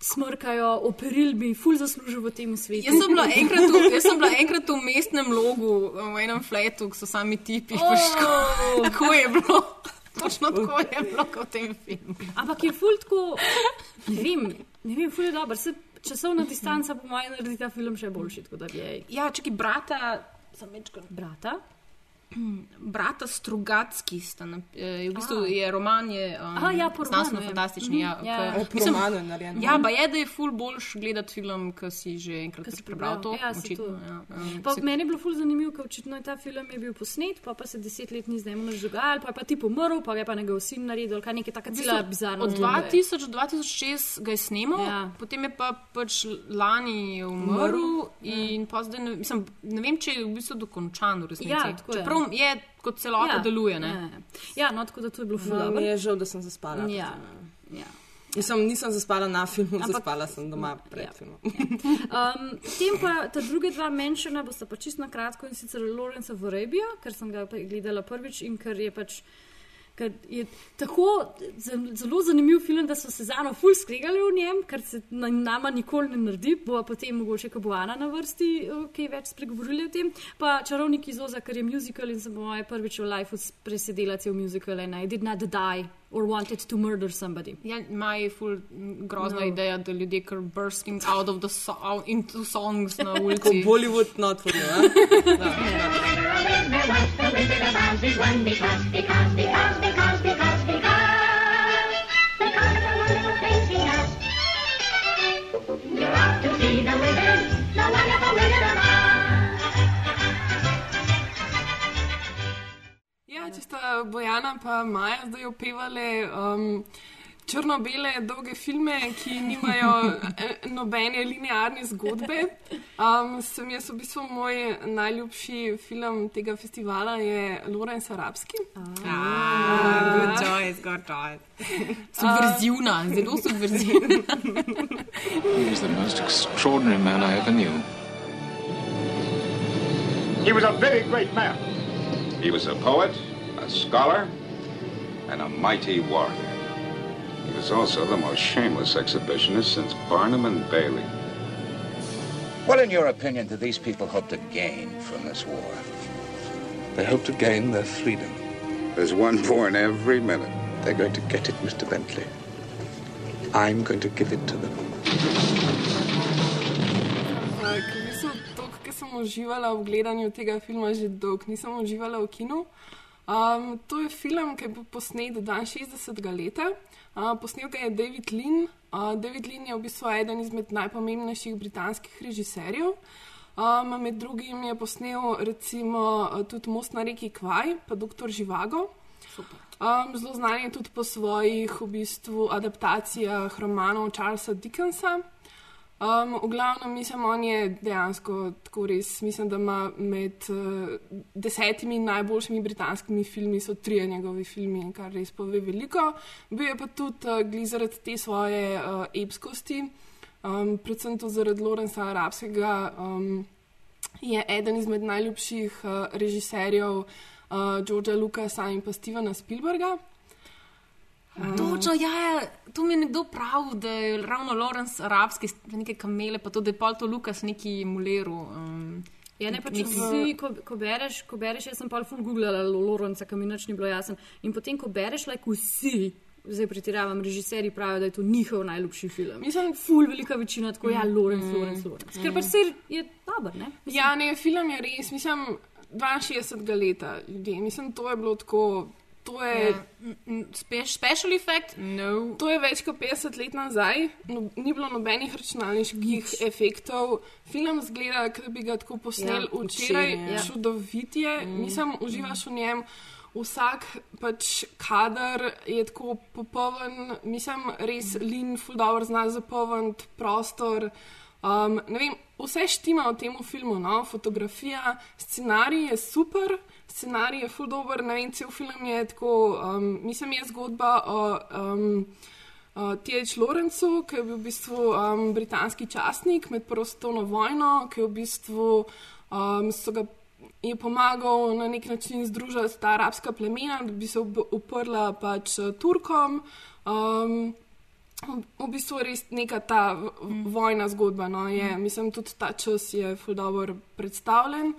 smrkajo, operil bi ful zaslužil v tem svetu. Jaz sem, bila enkrat v, jaz sem bila enkrat v mestnem logu, v enem fletu, ki so sami tipi. Oh. Tako je bilo. Točno tako je bilo kot v tem filmu. Ampak je ful tako, ne vem, ne vem, ful je dober. Se, časovna distanca po mojem naredi ta film še boljši, jej. Ja, čakaj, brata, sem večkrat. Brata? Brata Strugatski sta, na, eh, v bistvu je roman, je um, Aha, ja, znanstveno je. fantastični. Ja, Mhm, ja. ke- O, po mislim, je. Ja, pa je, da je ful boljš gledati film, ki si že enkrat si prebral to. Ja, očitno, to. ja. Um, Pa si- meni je bilo ful zanimivo, ker očitno je ta film je bil posnet, pa, pa se deset let ni z njim nič dogajalo, pa je pa ti pomrl, pa ga je pa njegov sin naredil, kaj nekaj bistvu, cela bizarna. Od zgodba je. 2000 do 2006 ga je snimal, Ja. potem je pa pač lani je umrl. In pa zdaj ne, mislim, ne vem, če je v bistvu dokončan v resnici. Ja, tako je. Čeprav je kot celota Ja, deluje. Ne? Ja, ja, no, tako da to je bilo ful No, dobro. mi je žal, da sem zaspala. Ja, ja. Nisem, nisem zaspala na filmu, Ampak- zaspala sem doma pred Ja. filmom. Um, potem pa ta druga dva menšana bosta pa čisto na kratko in sicer Lorenza v Arabijo, ker sem ga gledala prvič in ker je pač. Ker je tako zelo zanimiv film, da so se z Ano ful skregali v njem, kar se na, nama nikoli ne naredi, bo potem mogoče, ko bo Ana na vrsti, kaj več spregovorili o tem. Pa Čarovnik iz Oza, ker je musical in sem moje prvič v lifeu presedela cel musical and I did not die or wanted to murder somebody. Ja, ima je ful m, grozna No. no. ideja, da ljudje kar bursting out of the so out into songs na Kot ulici. Bollywood not for you. eh? Ja, če sta Bojana in Maja zdaj opevali um, črno-bele dolge filme, ki nimajo eh, nobene linearne zgodbe. Um, sem jaz v bistvu moj najljubši film tega festivala je Lorenz Arabski. Ah, good choice, good choice. Subverzivna, zelo subverzivna. He was the most extraordinary man I ever knew. He was a very great man. He was a poet, a scholar, and a mighty warrior. He was also the most shameless exhibitionist since Barnum and Bailey. What, in your opinion, do these people hope to gain from this war? They hope to gain their freedom. There's one born every minute. They're going to get it, Mr. Bentley. I'm going to give it to them. Ker v bistvu toliko, ker sem uživala v gledanju tega filma že dolgo, nisem uživala v kinu. Um, to je film, ki je bil posnet dan 60. leta. Uh, posnel ga je David Lean. Uh, David Lean je v bistvu eden izmed najpomembnejših britanskih režiserjev. Um, med drugim je posnel recimo tudi Most na reki Kvaj, pa Dr. Živago. Um, zelo znan je tudi po svojih v bistvu, adaptacijah romanov Charlesa Dickensa. Um, v glavnem, mislim, on je dejansko tako res. Mislim, da ima med uh, desetimi najboljšimi britanskimi filmi, so tri njegovi filmi, kar res pove veliko. Bil je pa tudi uh, glizarec te svoje uh, epskosti, um, predvsem to zaradi Lorenza Arabskega. Um, je eden izmed najljubših uh, režiserjev uh, Georgea Lucasa in pa Stevena Spielberga. Točno, ja, ja, tu mi je nekdo prav, da je ravno Lorenz arabski, nekaj kamele, pa to, da je pol to Lukas neki muleru. Um, Ja, ne, pa če si, ko, ko, bereš, ko bereš, jaz sem pa ful googlala Lorenza, kam mi nič ni bilo jasno. In potem, ko bereš, like vsi, zdaj pretiravam, režiserji pravijo, da je to njihov najljubši film. Mislim, ful velika večina tako, ja, Lorenz, Lorenz, Lorenz. Ker pač ser je dober, ne? Mislim, Ja, ne, film je res, mislim, 62 leta ljudi. Mislim, to je bilo tako. To je, Ja. Mm, mm, spe- Special effect? No. to je več kot 50 let nazaj, no, ni bilo nobenih računalniških efektov. Film zgleda, kot da bi ga tako posneli Ja, včeraj, ja. čudovit je, mm. nisem uživaš v njem. Vsak pač kader je tako popoln, mislim, res lin, fuldober zna zapolniti prostor. Um, vem, vse štima v tem filmu, no? fotografija, scenarij je super, scenarij je fuldober, ne vem, cel film je tako, um, mislim, je zgodba o um, uh, T.H. Lorencu, ki je bil v bistvu um, britanski častnik med Prvo svetovno vojno, ki je v bistvu um, so ga je pomagal na nek način združiti ta arabska plemena, da bi se uprla pač Turkom. Um, v- bistvu je res neka ta v- vojna zgodba. No, je, mislim, tudi ta čas je fuldober predstavljen.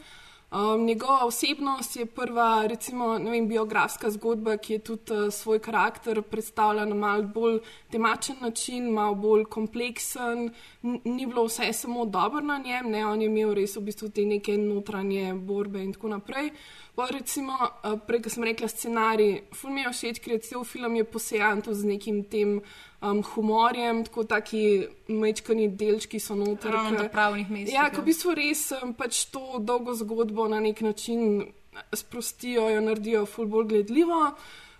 Um, njegova osebnost je prva, recimo, vem, biografska zgodba, ki je tudi uh, svoj karakter predstavlja na mal bolj temačen način, malo bolj kompleksen. N ni bilo vse samo dobro na njem, ne, on je imel res v bistvu te neke notranje borbe in tako naprej. Pa recimo, uh, prej, ko sem rekla scenarij, ful mi je všeč, ker je cel film je posejan tu z nekim tem um, humorjem, tako taki mečkani delčki so noter. Ravno ke- na pravnih mestih, Ja, ja. ko v bistvu res um, pač to dolgo zgodbo na nek način sprostijo, jo naredijo ful bolj gledljivo.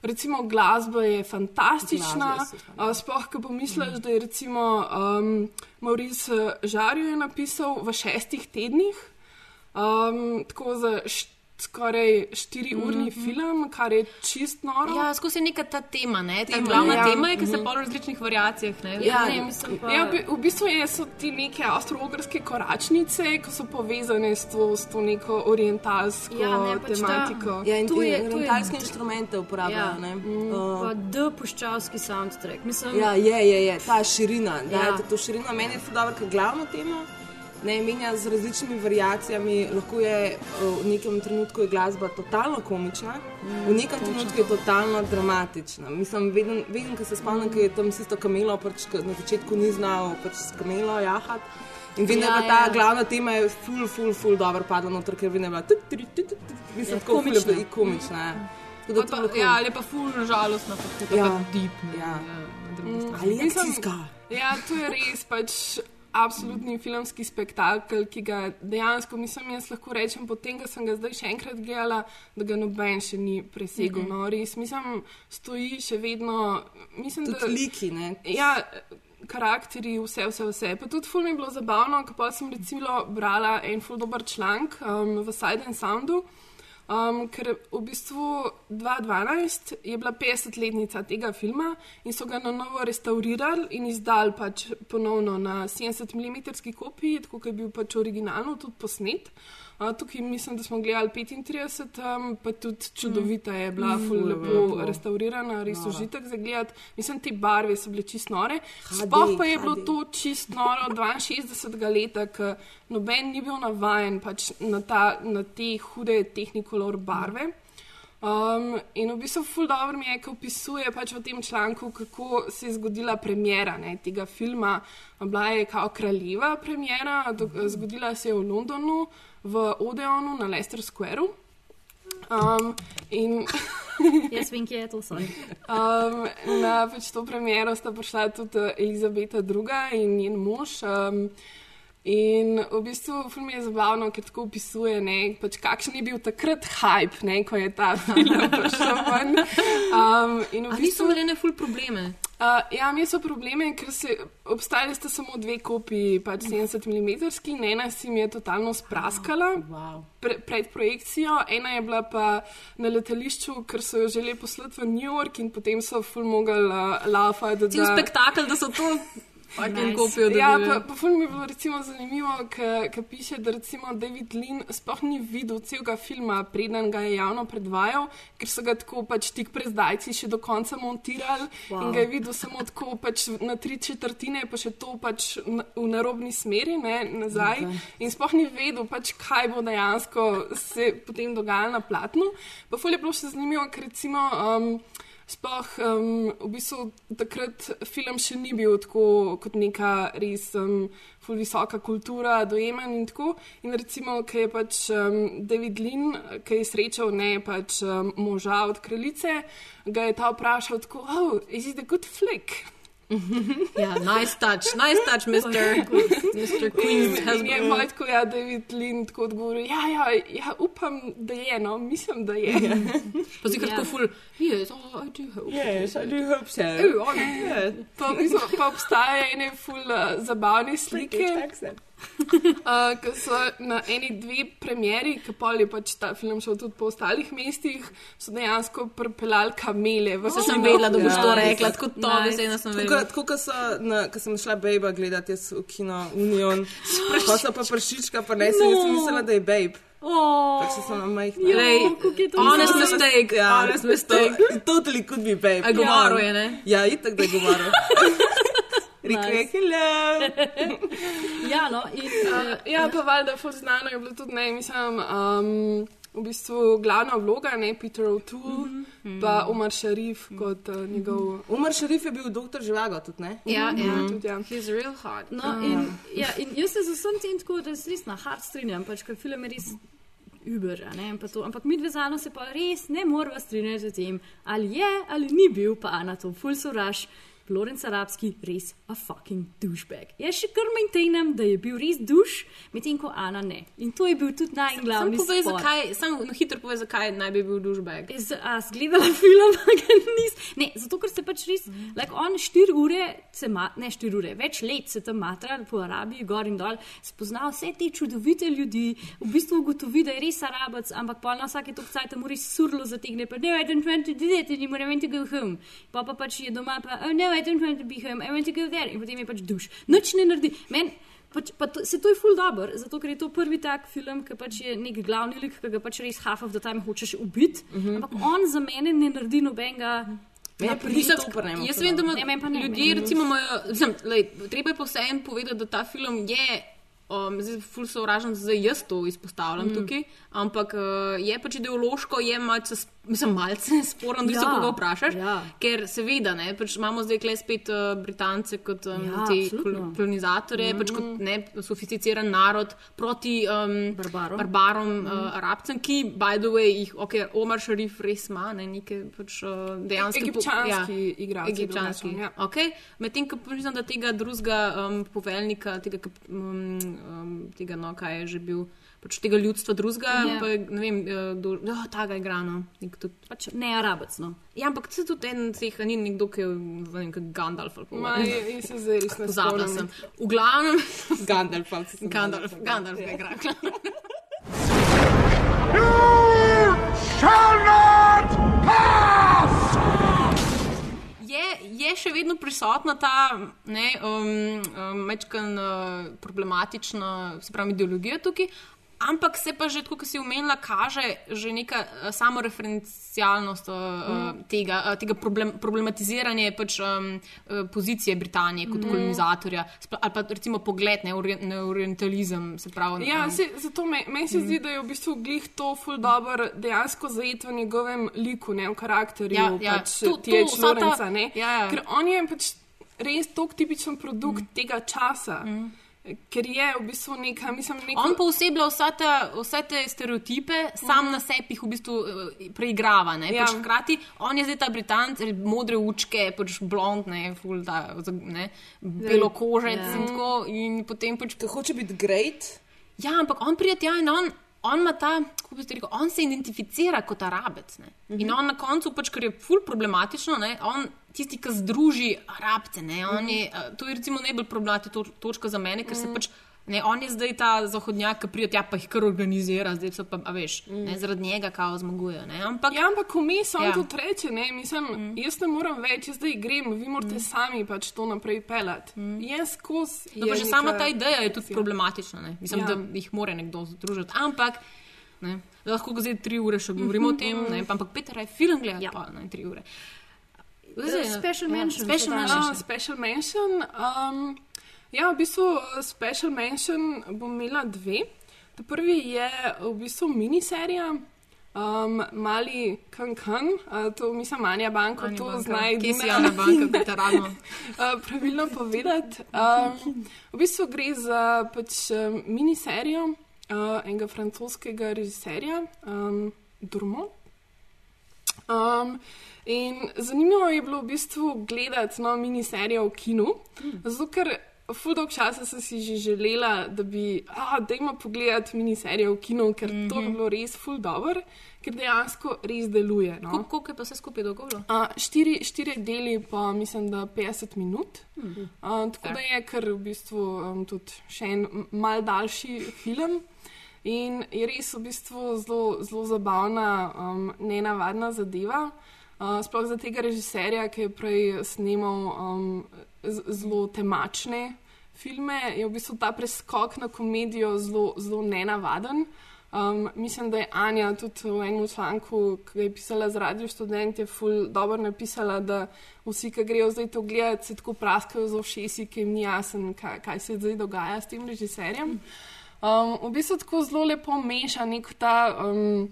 Recimo glasba je fantastična, Glasba je super, uh, sploh, ko pomisliš, da je recimo um, Maurice Žarjo je napisal v šestih tednih, um, tako za št, skoraj štiriurni mm -hmm. film, kar je čist noro. Ja, skozi je neka ta tema, ne? ta Tema, glavna ja. tema je, ki se Mhm. pol v različnih variacijah. Ne? Ja, ne, mislim pa. ja, v- bistvu je, so ti neke avstralske koračnice, ki so povezane s to, s to neko orientalsko Ja, ne, pač ta- tematiko. Ja, in Tu je- je, tu je- orientalske inštrumente uporabljajo. Ja. ne. Mm, Uh, pa D puščavski soundtrack. Mislim, Ja, je, je, je. ta širina. Da, Ja. ja. To širina meni je ful dobro, ker glavna tema ne menja z različnimi variacijami. Lahko je uh, v nekem trenutku je glasba totalno komična, mm, v nekem trenutku je totalno dramatična. Mislim, vedno, vedno ko se spomnim, mm. ker je tam sisto kamelo, pač, na začetku ni znal pač s kamelo jahati. In vedno Ja, ja, je ta ja. glavna tema, je ful, ful, ful, dobro padla noter, ker vedno je bila tut, tut, tut, tut, mislim, Ja, tako ful je komična. bila- komična. Ja. Tako da Pa, lahko- ja, ali je pa ful žalostno, pa tako Ja. ja. deep. Ne, Ja. Mm, strani. Ali akcijska. Ja, to je res pač absolutni filmski spektakel, ki ga dejansko, mislim, jaz lahko rečem, potem, ko sem ga zdaj še enkrat gledala, da ga noben še ni presegel. Mhm. No, res, mislim, stoji še vedno. Mislim, Tudi da, liki, ne. Ja, karakteri, vse, vse, vse. Pa tudi ful mi je bilo zabavno, ko pa sem recimo brala en ful dober članek um, v Side and Soundu. Um, ker v bistvu 2012 je bila 50-letnica tega filma in so ga na novo restaurirali in izdali pač ponovno na 70 mm kopiji, tako kot je bil pač originalno tudi posnet. Uh, tukaj mislim, da smo gledali 35, um, pa tudi čudovita je bila, mm. ful lepo restaurirana, res užitek za gledati. Mislim, te barve so bile čist nore. Sploh pa je bilo to čist noro 62. leta, ker noben ni bil navajen pač na, ta, na te hude tehnikolor barve. Um, in v bistvu, ful dobro mi je, ko opisuje pač v tem članku, kako se je zgodila premjera ne, tega filma. Bila je kao kraljeva premjera, zgodila se je v Londonu v Odeonu na Leicester Square. Um, in Jaz vem, kje je to vse. um, na pač to premjero sta prišla tudi Elizabeta II. in njen mož. Um, In v bistvu film je zabavno, ker tako opisuje, ne, pač kakšen je bil takrat hype, ne, ko je ta film prišel ven. Um, in v bistvu, niso imeli ne ful probleme? Uh, ja, mi so probleme, ker se obstajali sta samo dve kopiji, pač 70 mm, ena si mi je totalno spraskala Wow. pre, pred projekcijo, ena je bila pa na letališču, ker so jo želeli poslati v New York in potem so ful mogli uh, laufati. Cel spektakel, da so to fucking kopijo Ja, pa, pa ful mi je bilo recimo zanimivo, ker piše, da recimo David Lean sploh ni videl celega filma, preden ga je javno predvajal, ker so ga tako pač tik pred zdajci še do konca montirali wow. in ga je videl samo tako pač na tri četrtine, pa še to pač na- v narobni smeri, ne, nazaj. Ok. In sploh ni vedel, pač, kaj bo dejansko se potem dogajalo na platnu. Pa ful je bilo še zanimivo, ker recimo. Um, Sploh um, v bistvu takrat film še ni bil tako kot neka res um, visoka kultura, dojeman in tako. In recimo, ki je pač um, David Lin, ki je srečal ne pač um, moža od kraljice, ga je ta vprašal tako, oh, is it a good flick? Ja, nice touch, nice touch, Mr. Mr. Queen's In je moj tako, ja, David Lin tako odgovoril, ja, ja, ja, upam, da je, no, mislim, da je. Pa si kar Ja. tako ful, yes, oh, I do hope. Yes, I do hope so. Oh, yeah. Pa, mislim, pa obstajajo ene ful uh, zabavne slike. Uh, ki so na eni dve premjeri, ki pa je pač ta film šel tudi po ostalih mestih, so dejansko pripeljali kamele. v Saj sem vedela, da boš to Ja. rekla, tako to beseda sem vedela. tako kot so, na- ko sem šla Babe gledati jaz v kino Union, pa so pa pršička, pa ne, no. jaz sem mislila, da je Babe. Oh, Tako sem na majhna. Lej, kako je to Honest mistake, Ja, honest mistake. To, totally could be Babe. A govoril je, ne? Ja, itak da je govoril. Nice. hello. Ja, no, in, Uh, ja, pa valjda, ful znano je bilo tudi, ne, mislim, um, v bistvu glavna vloga, ne, Peter O'Toole, mm -hmm. pa Omar Sharif kot uh, njegov. Umar Šerif je bil doktor Živago tudi, ne? Ja, ja. Tudi, ja. He's real hot. No, in, ja, in jaz se z vsem tem tako, da se res na hard strinjam, pač, ker film je res uber. a ne, in pa to. Ampak mi dve zano se pa res ne moramo strinjati z tem, ali je ali ni bil pa Ana to full sovraž. Lorenz Arabski res a fucking douchebag. Jaz še kar maintainem, da je bil res duš, medtem ko Ana ne. In to je bil tudi Sam najglavnejši. povej, zakaj, samo na hitro povej, zakaj naj bi bil dušbag. A zgledala film, ga nis. Ne, zato ker se pač res, like on štiri ure, ma, ne štiri ure, več let se tam matra po Arabiji, gor in dol, spozna vse te čudovite ljudi, v bistvu ugotovi, da je res arabec, ampak pa na vsake to cajt mu res surlo zategne, pa no, I don't want to do that anymore, I want to go home. Pa pa pač je doma, pa oh no, I don't want to be home, I want to go there. In potem je pač duš. Nič ne naredi. Men, Pač, pa to, se to je ful dobr, zato ker je to prvi tak film, ki pač je nek glavni lik, ki ga pač res half of the time hočeš ubiti. Uh -huh. Ampak on za mene ne naredi nobenega. To pa ne Jaz vem, da ima Ne, ne, ljudje, ne. recimo, imajo, mislim, lej, treba je pa vseeno povedati, da ta film je. Um, zdaj, ful sovražen, zdaj jaz to izpostavljam mm. tukaj, ampak uh, je pač ideološko, je malce, mislim, malce sporno, da se Ja, koga vprašaš. ja. Ker seveda, ne, pač imamo zdaj kle spet uh, Britance kot um, Ja, te absolutno. kol- kolonizatorje, mm. pač kot ne sofisticiran narod proti um, Barbarom. barbarom mm. uh, arabcem, ki, by the way, jih, ok, Omar Šarif res ima, ne, neke pač uh, dejansko. Egipčanski igralci Egipčanski. ja. Okay. Medtem, ko mislim, da tega drugega um, poveljnika, tega, um, um, tega no, kaj je že bil, pač tega ljudstva drugega, Ja. yeah. pa je, ne vem, uh, do, oh, ta ga igrano. Pač ne arabec. No. Ja, ampak se tudi en teh, ni nekdo, ki je vem, Gandalf ali pa ne Pozabila spomnim. sem. V glavnem, Gandalf, Gandalf, Gandalf ga igra. No! shall not pass! Je, je še vedno prisotna ta ne, um, um, mečkan uh, problematična pravi, ideologija tukaj, ampak se pa že, kot si omenila, kaže že neka uh, samoreferencialnost uh, mm. tega, uh, tega problem, problematiziranja pač, um, pozicije Britanije kot mm. kolonizatorja, ali pa recimo pogled na orientalizem. Se pravi, Ja, um, se, zato me, meni se zdi, da je v bistvu glih to ful dobro dejansko zajet v njegovem liku, ne v karakterju. Ja, ja. Pač, To- to, Lawrencea, ne. Ja, ja. Ker on je pač res tok tipičen produkt mm. tega časa. Mm. Ker je v bistvu neka, mislim, neko... On pooseblja vsa te, vse te stereotipe, sam mm. na sebi jih v bistvu eh, preigrava. Ne? Ja. Pač hkrati on je zdaj ta Britanc, modre učke, pač blond, ne, ful, ta, ne, belokožec Ja. in tako. In potem pač. Ker hoče biti great. Ja, ampak on tja in on. On, ima ta, kako bi se rekel, on se identificira kot arabec. Ne? Mm -hmm. In on na koncu, pač, ker je ful problematično, ne? on tisti, ki združi arabce. Ne? On je, eh, to je recimo najbolj problematična to, točka za mene, ker se pač. Ne, on je zdaj ta zahodnjak, ki pride tja, pa jih kar organizira, zdaj so pa, a veš, ne, zaradi njega kao zmagujejo. ne. Ampak, Ja, ampak vmes on Ja. ja. tudi reče, ne, mislim, mm. jaz ne morem več, jaz zdaj grem, vi morate mm. sami pač to naprej pelati. Mm. Jaz skozi. no, pa že sama ta ideja je tudi problematična. Ne. Mislim, Ja. ja. da jih mora nekdo združiti. Ampak, ne, lahko ga zdaj tri ure še govorimo o tem, ne, ampak Peter je film gledal, ja. pa ne tri ure. Zdaj, Special ja, mention, Special sedaj. mention. Uh, special mention. Um, ja, v bistvu uh, special mention bom imela dve. Ta prvi je v bistvu miniserija. Um, mali kankan, uh, to mislim, Anja Banko, Anja to Banka. znaj Kje si Anja Banka, veteranno? uh, pravilno povedati. Um, v bistvu gre za pač, miniserijo uh, enega francoskega režiserja, um, Durmo. Um, in zanimivo je bilo v bistvu gledati no, miniserijo v kinu, zato ker ful dolg časa sem si že želela, da bi, a, dajmo pogledati miniserijo v kinu, ker mm -hmm. to bi bilo res ful dobro, ker dejansko res deluje. No. Koliko koliko je pa vse skupaj dolgo? Uh, štiri, štiri deli, pa mislim, da 50 minut. Mhm. Uh, tako da je kar v bistvu um, tudi še en mal daljši film. In je res v bistvu zelo, zelo zabavna, um, nenavadna zadeva. Uh, sploh za tega režiserja, ki je prej snemal um, zelo temačne filme, je v bistvu ta preskok na komedijo zelo, zelo nenavaden. Um, mislim, da je Anja tudi v enem članku, ki je pisala z Radio Student, je ful dobro napisala, da vsi, ki grejo zdaj to gledati, se tako praskajo z ošesi, ki jim ni jasen, kaj, kaj se zdaj dogaja s tem režiserjem. Um, v bistvu tako zelo lepo meša nek ta um,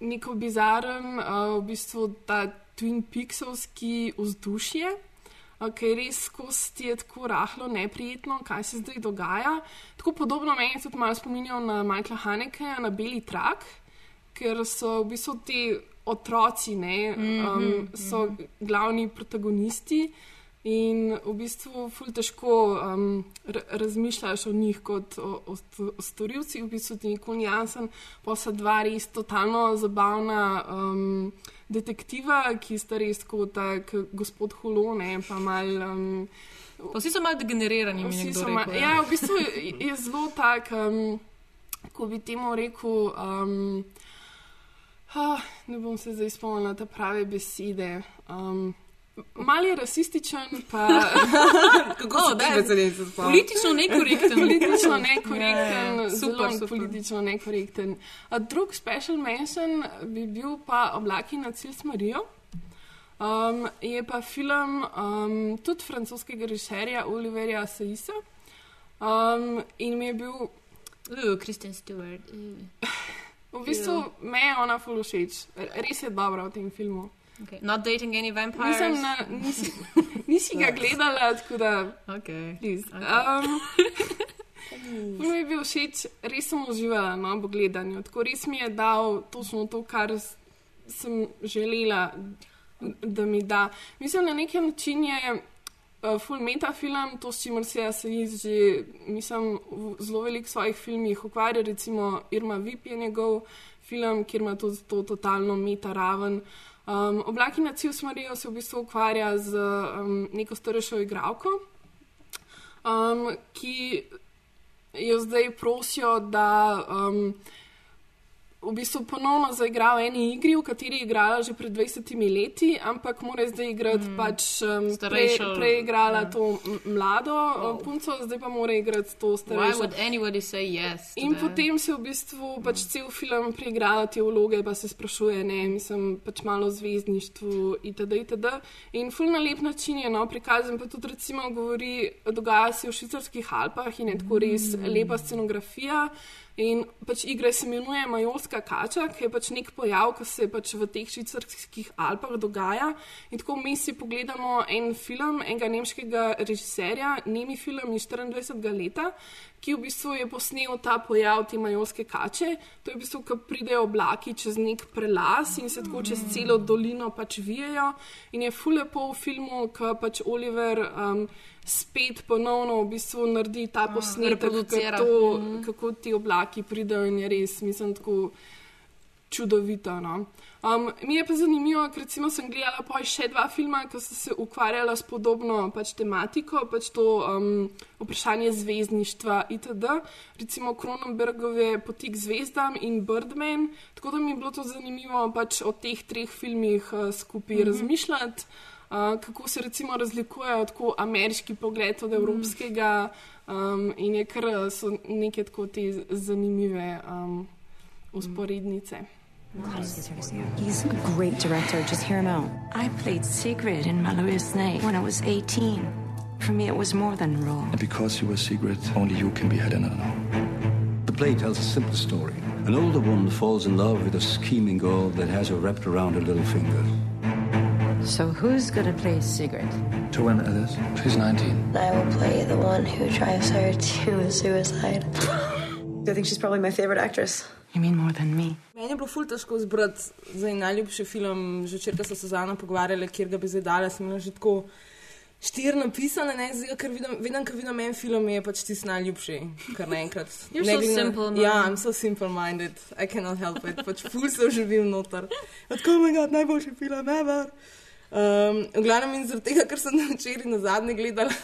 neko bizaren, uh, v bistvu ta Twin Peaksovski vzdušje, je res skozi ti je tako rahlo neprijetno, kaj se zdaj dogaja. Tako podobno meni tudi malo spominjajo na Michaela Hanekeja, na Beli trak, ker so v bistvu ti otroci, ne, um, so glavni protagonisti. In v bistvu ful težko um, r- razmišljaš o njih kot o, o, o storilcih, v bistvu ti nikoli ni jasen, pa so dva res totalno zabavna um, detektiva, ki sta res kot tak gospod Hulone, pa mal. Um, Pa vsi so malo degenerirani, mi Vsi so rekel, ma- ja. ja, v bistvu je- je zelo tak, um, ko bi temu rekel. Um, ah, ne bom se zdaj spomnila te prave besede. Um, Mal je rasističen, pa Kako se te besede se spomnim? Politično nekorekten. politično nekorekten, Ja, ja. Super, super. politično nekorekten. A drug special mention bi bil pa Oblaki nad Sils Marijo. Um, je pa film um, tudi francoskega režiserja Oliverja Saisa. Um, in mi je bil Kristen Stewart. Uh. v bistvu, me je ona ful všeč, res je dobra v tem filmu. Okay. Not dating any vampires. Nisem na, nisi, nisi ga gledala, tako da. Okay. Please. Okay. Um, mi je bil všeč, res sem uživala no, v gledanju. Tako res mi je dal točno to, kar sem želela, da mi da. Mislim, na neki način je uh, full metafilm, to s čimer se jaz že, mislim, v zelo veliko svojih filmih ukvarja, recimo Irma Vip je njegov film, kjer ima to, to totalno meta raven. Um, Oblaki na cilj smarijo se v bistvu ukvarja z um, neko starejšo igralko, um, ki jo zdaj prosijo, da um, v bistvu ponovno zaigral v eni igri, v kateri je igrala že pred 20 leti, ampak mora zdaj igrati mm. pač um, prej, Starejšo, prej igrala ja. to mlado oh. punco, zdaj pa mora igrati to starejšo. would anybody say yes? In that? potem se v bistvu pač cel film preigrala te vloge, pa se sprašuje, ne, mislim, pač malo zvezdništvu itd. itd. In ful na lep način je no, prikazan, pa tudi recimo govori, dogaja se v švicarskih Alpah in je tako res lepa scenografija. In pač igra se imenuje Majorska kača, ki je pač nek pojav, ki se pač v teh švicarskih Alpah dogaja. In tako mi si pogledamo en film enega nemškega režiserja, nemi film iz 24. leta, ki v bistvu je posnel ta pojav te majorske kače. To je v bistvu, ko pridejo oblaki čez nek prelaz in se tako čez celo dolino pač vijajo. In je fulepo v filmu, ko pač Oliver um, spet ponovno v bistvu naredi ta posnetek, reproducira. kako, Mhm. kako ti oblaki pridejo in je res, mislim, tako čudovito. No. Um, mi je pa zanimivo, ker recimo sem gledala pa še dva filma, ki so se ukvarjala s podobno pač tematiko, pač to um, vprašanje zvezdništva itd. Recimo Kronenbergove Poti k zvezdam in Birdman. Tako da mi je bilo to zanimivo pač o teh treh filmih uh, skupaj mm -hmm. razmišljati. Uh, kako se recimo razlikujejo tako ameriški pogled od evropskega, um, in je kar so neke tako te zanimive um, usporednice. He's a great director. Just hear him out. I played Sigrid in Mallory's Snake when I was 18. For me, it was more than role. And because you were secret, only you can be Helena now. The play tells a simple story. An older woman falls in love with a scheming girl that has her wrapped around her little finger. So who's gonna play Sigrid? Joanna Ellis, she's 19. I will play the one who drives her to suicide. I think she's probably my favorite actress. You mean more than me? Meni je bilo ful težko izbrati za najljubši film. Že včeraj so se z Ano pogovarjali, kjer ga bi zdaj dala. Sem imela že tako štiri napisane, ne zdaj, ker vidim, vidim, ker vidim en film, mi je pač tisti najljubši, kar naenkrat. You're Ne so glede na- simple-minded. Ja, I'm so simple-minded, I cannot help it, pač ful se uživim noter. Tako mi je najboljši film, ever. Um, v glavnem in zaradi tega, ker sem včeraj na zadnje gledala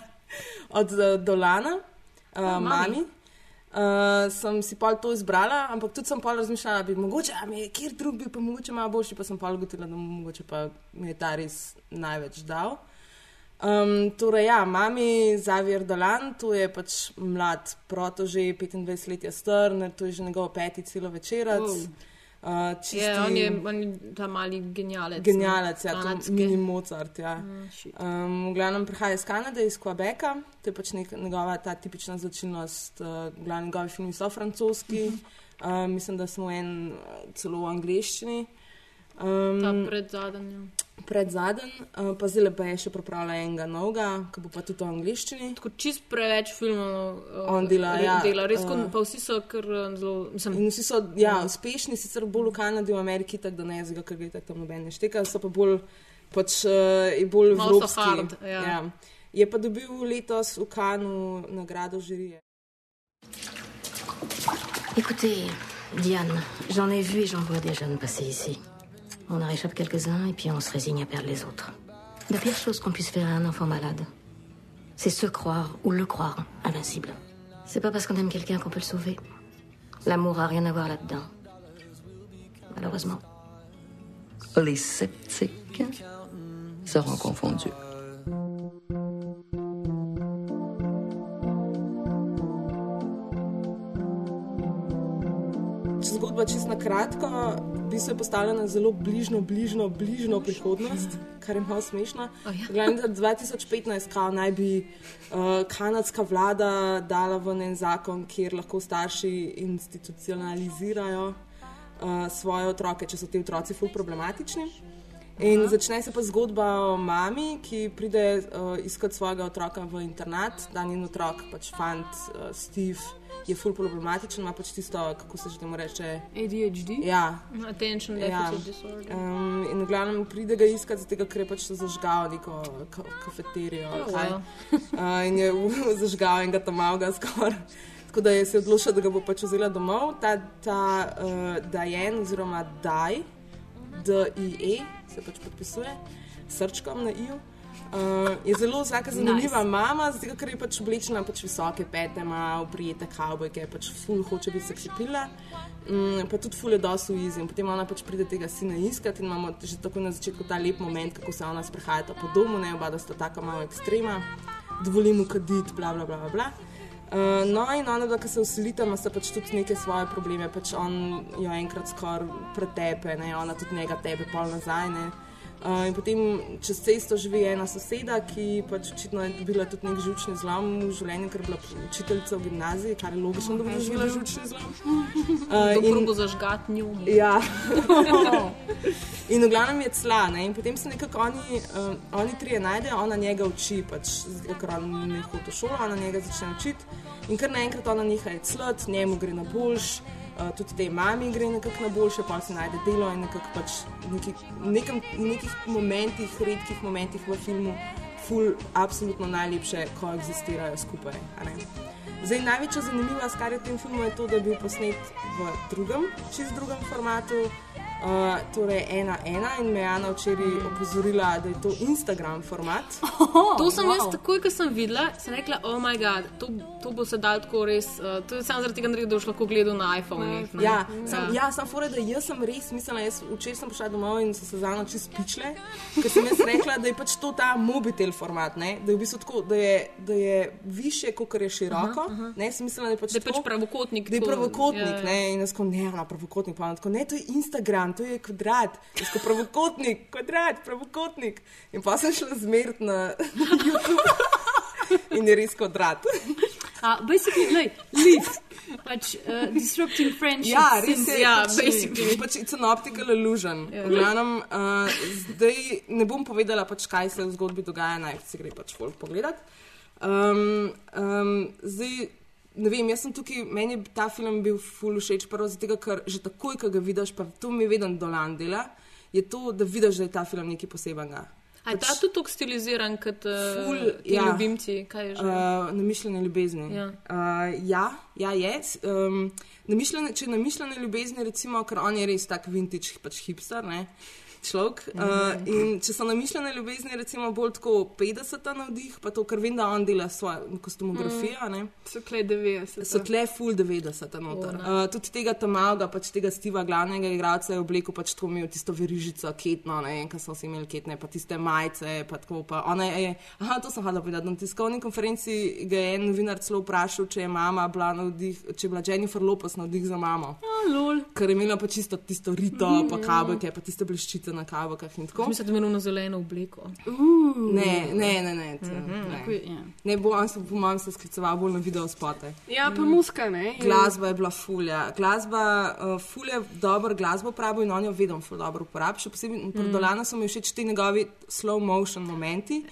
od uh, Dolana, uh, mami. mami. Uh, sem si pol to izbrala, ampak tudi sem pol razmišljala, da bi mogoče, a mi je kjer drug bi pa mogoče malo boljši, pa sem pol ugotovila, da mogoče pa mi je ta res največ dal. Um, torej, ja, mami Zavier Dolan, to je pač mlad proto, že 25 let je star, to je že njegov peti celo večerac. Wow. Uh, čisti, Je, on, je, on je ta mali genialec. Genialec, ja, Kanadski. to mini Mozart. Ja. Mm. Um, v glavnem prihaja iz Kanade, iz Quebeca, to je pač nek, njegova ta tipična značilnost. Uh, glavni njegovi filmi so francoski, uh, mislim, da smo en uh, celo v angleščini. Um, Ta pred zadnjo. pred zadnjim, uh, pa zdaj pa je še pripravila enega novega, ki bo pa tudi v angleščini. Tako čist preveč filmov uh, On dela, ja, dela. Res, uh, pa vsi so kar zelo. Mislim, In vsi so ja, uspešni, sicer bolj v Kanadi, v Ameriki, tako da ne zdaj, ker gre tam noben ne šteka, so pa bolj, pač, uh, je bolj evropski. hard, ja. Ja. Je pa dobil letos v Kanu nagrado žirije. Écoutez, Diane, j'en ai vu et j'en vois des jeunes passer ici. On en réchappe quelques-uns et puis on se résigne à perdre les autres. La pire chose qu'on puisse faire à un enfant malade, c'est se croire ou le croire invincible. C'est pas parce qu'on aime quelqu'un qu'on peut le sauver. L'amour a rien à voir là-dedans. Malheureusement. Les sceptiques seront confondus. Zgodba čisto na kratko, bi se postavila na zelo bližno, bližno, bližno prihodnost, kar je malo smešno. Oh, ja. Glede na 2015, kao naj bi uh, kanadska vlada dala ven en zakon, kjer lahko starši institucionalizirajo uh, svoje otroke, če so ti otroci ful problematični. In začne se pa zgodba o mami, ki pride uh, iskat svojega otroka v internat, da njen otrok, pač fant uh, Steve, je ful problematičen, ima pač tisto, kako se že temu reče. ADHD? Ja. Attention Ja. deficit disorder. Um, in v glavnem pride ga iskat, zato ker je pač zažgal neko ka kafeterijo. Oh, wow. uh, in je zažgal in ga tam malo skoraj. Tako da je se odločila, da ga bo pač vzela domov. Ta, ta uh, Dajen oziroma Daj, D-I-E, se pač podpisuje, srčkom na I-ju. Uh, je zelo vsaka zanimiva nice. mama, zdaj, ker je pač oblečena pač visoke pete, ima oprijete kavbojke, pač ful hoče biti seksipila. Um, pa tudi ful je dosu izjem. Potem ona pač pride tega sina iskati in imamo že tako na začetku ta lep moment, kako se ona sprehaja po domu, ne oba, da sta tako malo ekstrema, dovolimo kaditi, bla bla bla. bla. bla. Uh, no, in ona, da se usilita, ima pač tudi neke svoje probleme. Pač on jo enkrat skoraj pretepe, ne? ona tudi njega tepe, pol nazaj. Ne? Uh, in potem čez cesto živi ena soseda, ki pač očitno je dobila tudi nek žučni zlom v življenju, ker je bila učiteljica v gimnaziji, kar je logično, da bo doživela žučni zlom. Uh, in bo zažgat njo. Ja. in v glavnem je cla. Ne? In potem se nekako oni, uh, oni trije najdejo, ona njega uči, pač, ker on ne hodi v šolo, ona njega začne učiti. In kar naenkrat ona neha je clot, njemu gre na boljš. Uh, tudi tej mami gre nekako na boljše, pa se najde delo in nekako pač neki, nekem, nekih momentih, redkih momentih v filmu, ful, absolutno najlepše koexistirajo skupaj. Zdaj, največja zanimivost, kar je v tem filmu, je to, da je bil posnet v drugem, čist drugem formatu. Uh, torej, ena, ena, in me je Ana včeraj opozorila, da je to Instagram format. Oh, to sem wow. jaz takoj, ko sem videla, sem rekla, oh, moj bog, to, to bo se dal tako res. Uh, to je samo zaradi tega, da boš lahko gledal na iPhone. Ne? Ja, sem, ja. ja, sem fore, da jaz sem res mislila, jaz včeraj sem prišla domov in so se za noč spičle, ker sem jaz rekla, da je pač to ta mobitel format, ne? da je v bistvu tako, da je, da je više, kot je široko. Uh -huh. Ne, sem mislila, da je pač, da je pač pravokotnik. Da je pravokotnik, ja, ja. ne, in jaz ko ne, no, pravokotnik, pa tako, ne, to je Instagram to je kvadrat, tako pravokotnik, kvadrat, pravokotnik. In pa sem šla zmeriti na YouTube in je res kvadrat. Uh, basically, like, leave. Pač, uh, disrupting friendship. Ja, res je. Ja, basically. Pač it's an optical illusion. Yeah. Ja. Glavnem, uh, zdaj ne bom povedala, pač, kaj se v zgodbi dogaja, naj si gre pač folk pogledat. Um, um, zdaj, ne vem, jaz sem tukaj, meni je ta film bil full všeč, prvo zato, ker že takoj, ko ga vidiš, pa to mi vedno dolan dela, je to, da vidiš, da je ta film nekaj posebenega. Je pač, ta tudi tako stiliziran kot uh, ja, ljubimci? Uh, namišljene ljubezni. Ja, uh, ja, ja je. Um, namišljene, če namišljene ljubezni, recimo, ker on je res tak vintage, pač hipster. Ne? Človek. Uh, in če so namišljene ljubezni, recimo bolj tako 50 na vdih, pa to, ker vem, da on dela svojo kostumografijo. Mm. So tle 90. So tle full 90 noter. Uh, tudi tega Tamaga, pač tega Stiva, glavnega igralca, je oblekel pač tako imel tisto verižico, ketno, ne kaj so si imeli ketne, pa tiste majice. Pa tako, pa je, aha, to sem hodila povedati. Na tiskovni konferenci ga je en novinar celo vprašal, če je mama bila na vdih, če je bila Jennifer Lopez na vdih za mamo. Oh, ker je imela pa čisto tisto rito, mm, pa kabelke, pa tiste bleščice na kavah in tako. Mislim, da ima na zeleno obleko. Uh, ne, ne, ne. ne, mm -hmm. ne. Ja. ne bom se, bom se skliceval bolj na video spote. Ja, pa mm. muska, ne. Glasba je bila fulja. Glasba, uh, fulja, dobro glasbo uporabil in on jo vedno ful dobro uporablja. Še posebej mm. pred Dolano so mi všeč ti njegovi slow motion momenti.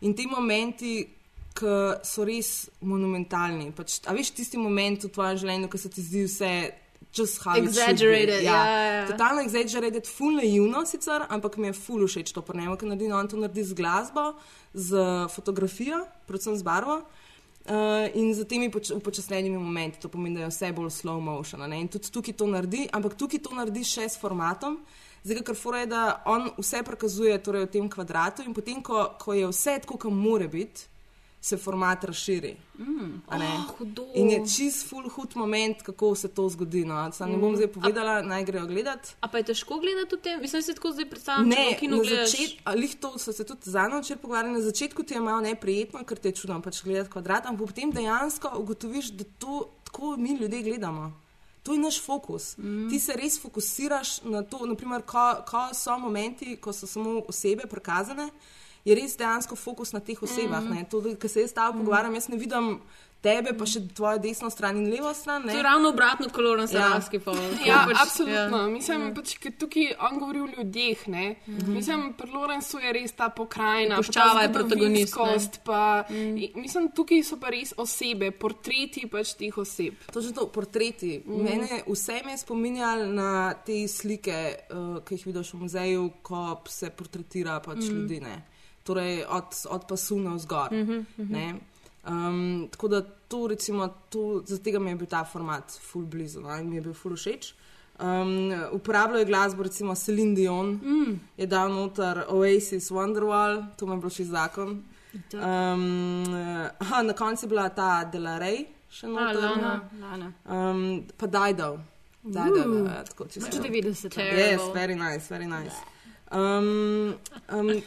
In ti momenti, ki so res monumentalni. Pač, a veš tisti moment v tvojem življenju, ko se ti zdi vse just how exaggerated. Ja. Ja, ja. Totalno exaggerated, full naivno sicer, ampak mi je full všeč to prnemo, ker naredi on to naredi z glasbo, z fotografijo, predvsem z barvo. Uh, in z temi poč upočasnjenimi momenti, to pomeni, da je vse bolj slow motion. Ne? In tudi tukaj to naredi, ampak tukaj to naredi še s formatom. Zdaj, kar fora je, da on vse prikazuje torej, v tem kvadratu in potem, ko, ko je vse tako, kot mora biti, se format razširi. Mm. Oh, in je čist full hud moment, kako se to zgodi. No. Sam ne bom mm. zdaj povedala, a, naj grejo gledati. A pa je težko gledati v tem? Mislim, da se tako zdaj predstavljam. Ne, na začetku, ali to so se tudi za noč pogovarjali, na začetku ti je malo neprijetno, ker te je čudno pač gledati kvadrat, ampak potem dejansko ugotoviš, da to tako mi ljudje gledamo. To je naš fokus. Mm. Ti se res fokusiraš na to, naprimer, ko, ko so momenti, ko so samo osebe prikazane je res dejansko fokus na teh osebah. Mm -hmm. To, kar se jaz tam mm -hmm. pogovarjam, jaz ne vidim. Tebe, pa še tvojo desno stran in levo stran. Ne? To je ravno obratno, kot je Sarajevski ja. film. Ja, pač, absolutno. Ja. Mislim, mm. pač, tukaj on govori o ljudeh. Mm -hmm. Mislim, pri Lorenzu je res ta pokrajina, poščava je protagonist. Pa, mm. Mislim, tukaj so pa res osebe, portreti pač teh oseb. To je to, portreti. Mm. Mene vse me je spominjalo na te slike, uh, ki jih vidiš v muzeju, ko se portretira pač mm. ljudi. Ne? Torej od, od pasu na vzgor. Uh -huh, uh -huh. um, tako da to, recimo, to, za tega mi je bil ta format full blizu no? in mi je bil full všeč. Um, uporabljal je glasbo, recimo Celine Dion, mm. je dal noter Oasis, Wonderwall, to mi je bilo še zakon. Um, aha, na koncu je bila ta Delarey, še noter. Lana, Lana. Um, pa Dido. Dido, Uh. uh, tako čisto. Pač 90. Yes, very nice, very nice. Um, um,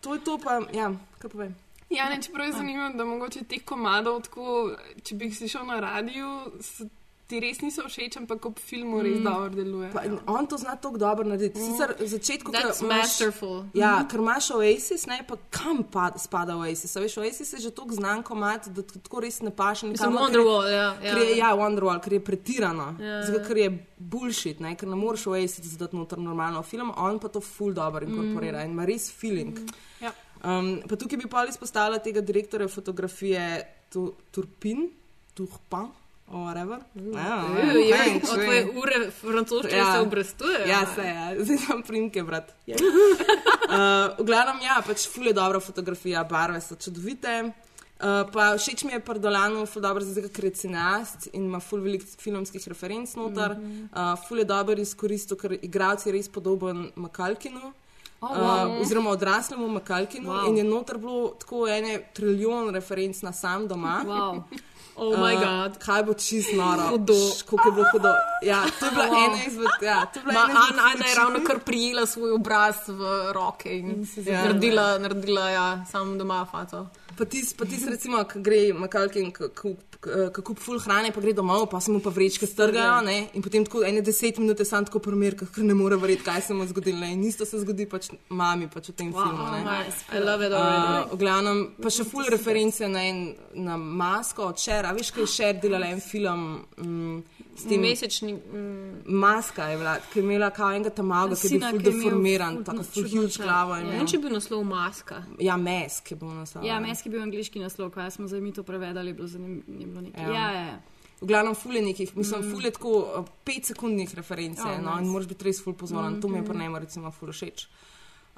to je to, pa, ja, kaj povem. Ja, ne, čeprav je zanimivo, da mogoče teh komadov, tako, če bi jih slišal na radiju, s- ti res niso všeč, ampak ob filmu res Mm. dobro deluje. Pa, on to zna tako dobro narediti. Sicer v začetku, ko That's masterful. Ja, Mhm. ker imaš Oasis, ne pa kam pa spada Oasis. A Veš, Oasis je že tako znan komat, da tako res ne paše. Nikamor, ker- Wonderwall, ja, ja. je- Ja, Wonderwall, ker je pretirano. Ja, Zato, ja. ker je bullshit, ne? ker ne moreš Oasis zdati noter normalno film, on pa to full dobro inkorporira in ima res feeling. Ja. Um, pa tukaj bi pa izpostavila tega direktorja fotografije tu, Turpin, Turpin. Or whatever. Ja, Uj, ja, thanks, od tvoje ure francoščine se obrestujejo. Ja, se je, zdaj sem primke, brat. Uh, v glavnem, ja, pač fule dobra fotografija, barve so čudovite. Uh, pa všeč mi je Pardolano, ful dobro, zato ker je cineast in ima ful veliko filmskih referenc noter. Mm -hmm. uh, ful je dobro izkoristil, ker igralec je res podoben Makalkinu. Oh, Uh, wow. oziroma odraslemu Makalkinu, Wow. wow. in je noter bilo tako ene trilijon referenc na sam doma. Wow. Oh my Uh, God. Kaj bo čist noro? Hudo. Je bilo hudo. Ja, to je bila Wow. ena izmed. Ja, Ma, ena izmed Ana, je ravno kar prijela svoj obraz v roke in si Ja. naredila, naredila ja, sam doma faco. Pa tis, pa tis recimo, ko gre Makalkin, ko kup full hrane, pa gre domov, pa se mu pa vrečke strgajo, ne? in potem tako ene deset minut je sam tako primer, ker ne more verjeti, kaj se mu je zgodilo. ne. In isto se zgodi pač mami pač v tem Wow, filmu. ne. nice. I love it already. Uh, v glavnem, pa še full reference na, en, na masko od Šer, a veš, kaj je Šer delala en film. Mm, s tem Mesečni. Mm, Maska je bila, ki je imela kao enega tamaga, ki je bil ki deformiran, tako huge čelo. glavo. je Ja. ne imel. vem, če je bil naslov maska. Ja, mesk je bil naslov. Ja, mesk je bil angliški naslov, kaj smo zdaj mi to prevedali, bilo zanimivo. Ja. Ja, ja, ja. V glavnem, fule nekih, mislim, Mm. fule tako uh, pet sekundnih referenc, Oh, oh, no, nice. in moraš biti res ful pozoren. Mm, to mi je Mhm. pri njemu recimo ful všeč.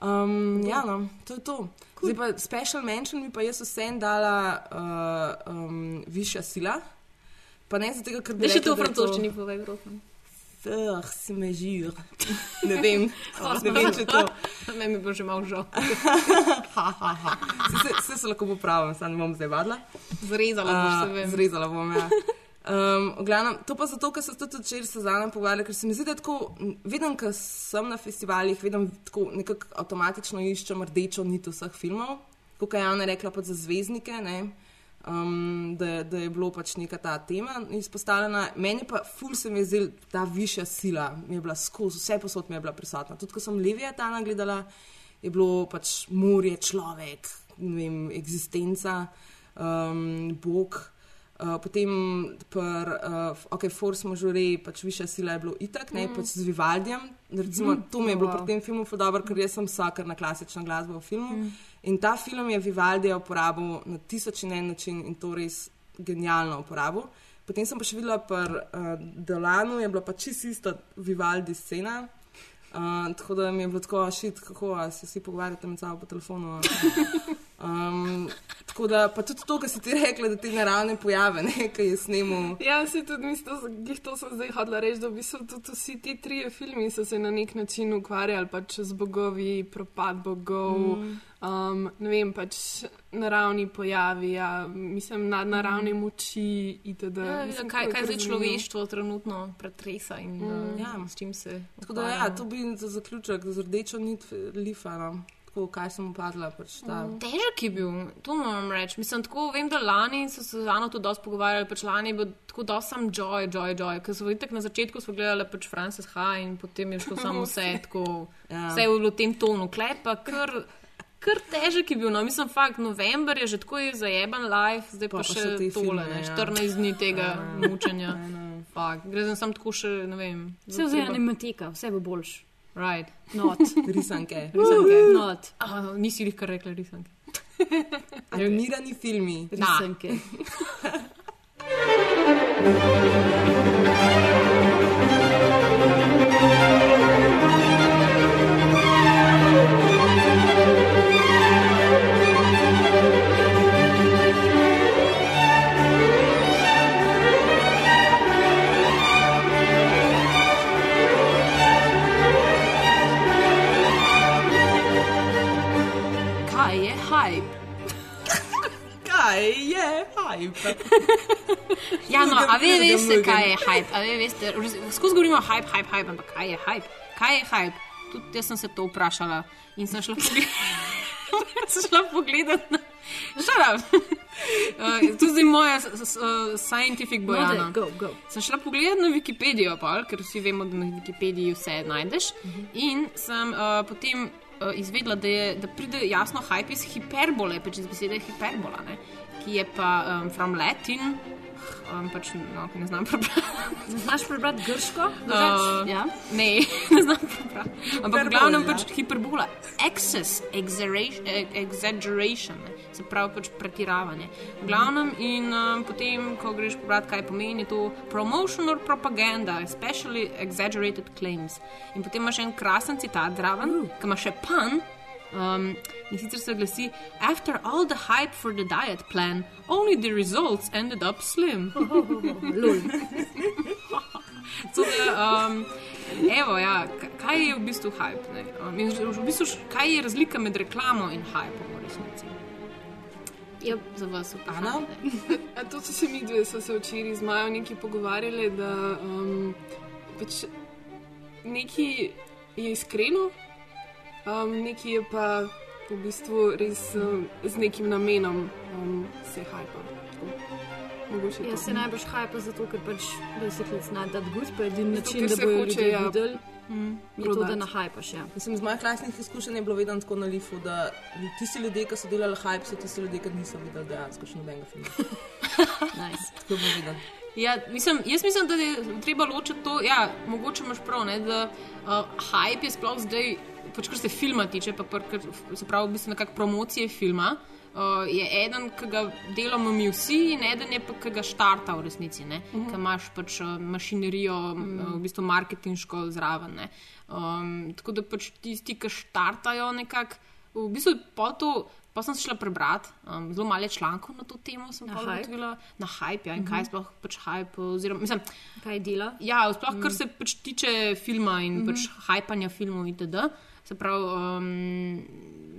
Um, ja, no, to je to. Cool. Zdaj pa special mention mi pa jaz vsem dala uh, um, višja sila. Pa ne zato, ker bi Da še to v je francoščini povej, prosim. Ah, si me žir. Ne vem, ne vem, če to. Meni bi bilo že malo žal. Vse, vse se lahko popravim, samo ne bom zdaj vadila. Zrezala boš, se vem. Zrezala bom, ja. Um, glavnem, to pa zato, ker se tudi včeraj s Zanom pogovarjali, ker se mi zdi, da tako, vedem, ko sem na festivalih, vedem tako nekako avtomatično iščem rdečo nit vseh filmov, kot je Jana rekla, pa za zvezdnike, ne, um, da, da je bilo pač neka ta tema izpostavljena. Meni pa ful se mi je zdela ta višja sila, mi je bila skozi, vse posod mi je bila prisotna. Tudi ko sem Levija Tana gledala, je bilo pač morje, človek, ne vem, eksistenca, um, Bog. Uh, potem, per, uh, ok, Force Majeure, pač višja sila je bilo itak, ne, Mm. pač z Vivaldjem. Recimo, Mm. to mi je bilo Wow. pri tem filmu dobro, ker jaz sem vsakar na klasično glasbo v filmu. Mm. In ta film je Vivaldija uporabil na tisoč in en način in to res genialno uporabil. Potem sem pa še videla pri uh, Delanu, je bila pa čisto ista Vivaldi scena. Uh, tako da mi je bilo tako, šit, kako a se vsi pogovarjate med sabo po telefonu. a? Um, tako da, pa tudi to, kar si ti rekla, da te naravne pojave, ne, ki je snemu. Ja, se tudi mislim, da to sem zdaj hodila reči, da v bistvu tudi vsi ti trije filmi so se na nek način ukvarjali pač z bogovi, propad bogov, Mm. mm. um, ne vem, pač naravni pojavi, ja, mislim, nadnaravne moči itd. Ja, Mislim, kaj, kaj zdaj človeštvo trenutno pretresa in Mm. mm. Ja. ja. s čim se. Tako da, ja, to bi za zaključek z rdečo nit lifa, no. Tako kaj sem opazila. Pač, ta, mm. Težek je bil, to moram reči. Mislim, tako vem, da lani so se z Ano tudi dosti pogovarjali, pač lani je bil tako dosti sam joy, joy, joy. Ker so videli, na začetku smo gledali pač Frances Ha in potem je šlo samo vse tako, Ja. vse je bilo v tem tonu, klepa, kar. Kar težek je bil, no, mislim, fakt, november je že tako je zajeban live, zdaj pa, Pa pa pa še tole, filme, ne, ja. 14 dni tega Ja. mučenja. Fakt, gre za sam tako še, ne vem. Vse vzaj animatika, vse bo boljš. Right. Not. Risanke. Risanke. Not. Ah, nisi jih kar rekla, risanke. Animirani filmi. Risanke. hype? Ja, no, a vi veste, kaj je hype. A vi veste, skozi govorimo hype, hype, hype, ampak kaj je hype? Kaj je hype? Tudi jaz sem se to vprašala in sem šla pogledat. sem šla pogledat na. Šarab. Uh, je zdaj moja uh, scientific bojana. No, go, go. Sem šla pogledat na Wikipedijo, pol, ker vsi vemo, da na Wikipediji vse najdeš. In sem uh, potem uh, izvedela, da, je, da pride jasno hype iz hiperbole, pač iz besede hiperbola, ne? Ki je pa um, from Latin. Um, pač, no, ne znam prebrati. Ne znaš prebrati grško? Uh, ja. Ne, ne znam prebrati. Ampak v glavnem pač hiperbola, excess, exaggeration, eh, exaggeration se pravi pač pretiravanje. V glavnem in um, potem, ko greš prebrati, kaj pomeni to promotion or propaganda, especially exaggerated claims. In potem imaš en krasen citat zraven, ki ima še pan. Um, in sicer se glasi: After all the hype for the diet plan, only the results ended up slim. Da, um, evo, ja, kaj je v bistvu hype? ne? Um, v bistvu, kaj je razlika med reklamo in hypom v resnici? Ja, za vas? A to so se mi dve, so se včeraj z Majo neki pogovarjali, da um, pač neki je iskreno, um, neki je pa v bistvu res um, z nekim namenom um, se hajpa. Tako. Mogoče Ja, to. se najbrž hajpa zato, ker pač basically it's not that good, pa edini način, da bojo hoče, ljudje ja, videli, mm, je to, da prodati. nahajpaš. Ja. Mislim, z mojih lastnih izkušenj je bilo vedno tako na lifu, da tisti ljudje, ki so delali hype, so tisti ljudje, ki niso videli dejansko še nobenega filma. nice. Tako bilo vidno. Ja, mislim, jaz mislim, da je treba ločiti to. Ja, mogoče imaš prav, ne, da uh, hype je sploh zdaj, pač kar se filma tiče, pa kar, se pravi, v bistvu nekakšne promocije filma. Uh, je eden, ki ga delamo mi vsi, in eden je pa, ki ga štarta v resnici, uh -huh. ki imaš pač uh, mašinerijo, uh -huh. v bistvu marketinško zraven. ne. Um, tako da pač tisti, ki štartajo nekako, v bistvu pa to. Pa sem se šla prebrati, um, zelo malo člankov na to temo. sem hype? ugotovila. Na hype, ja, in Mhm. kaj sploh pač hype. Oziroma, mislim, kaj dela? Ja, sploh Mm. kar se pač tiče filma in Mhm. pač hypanja filmov itd. Se pravi, um,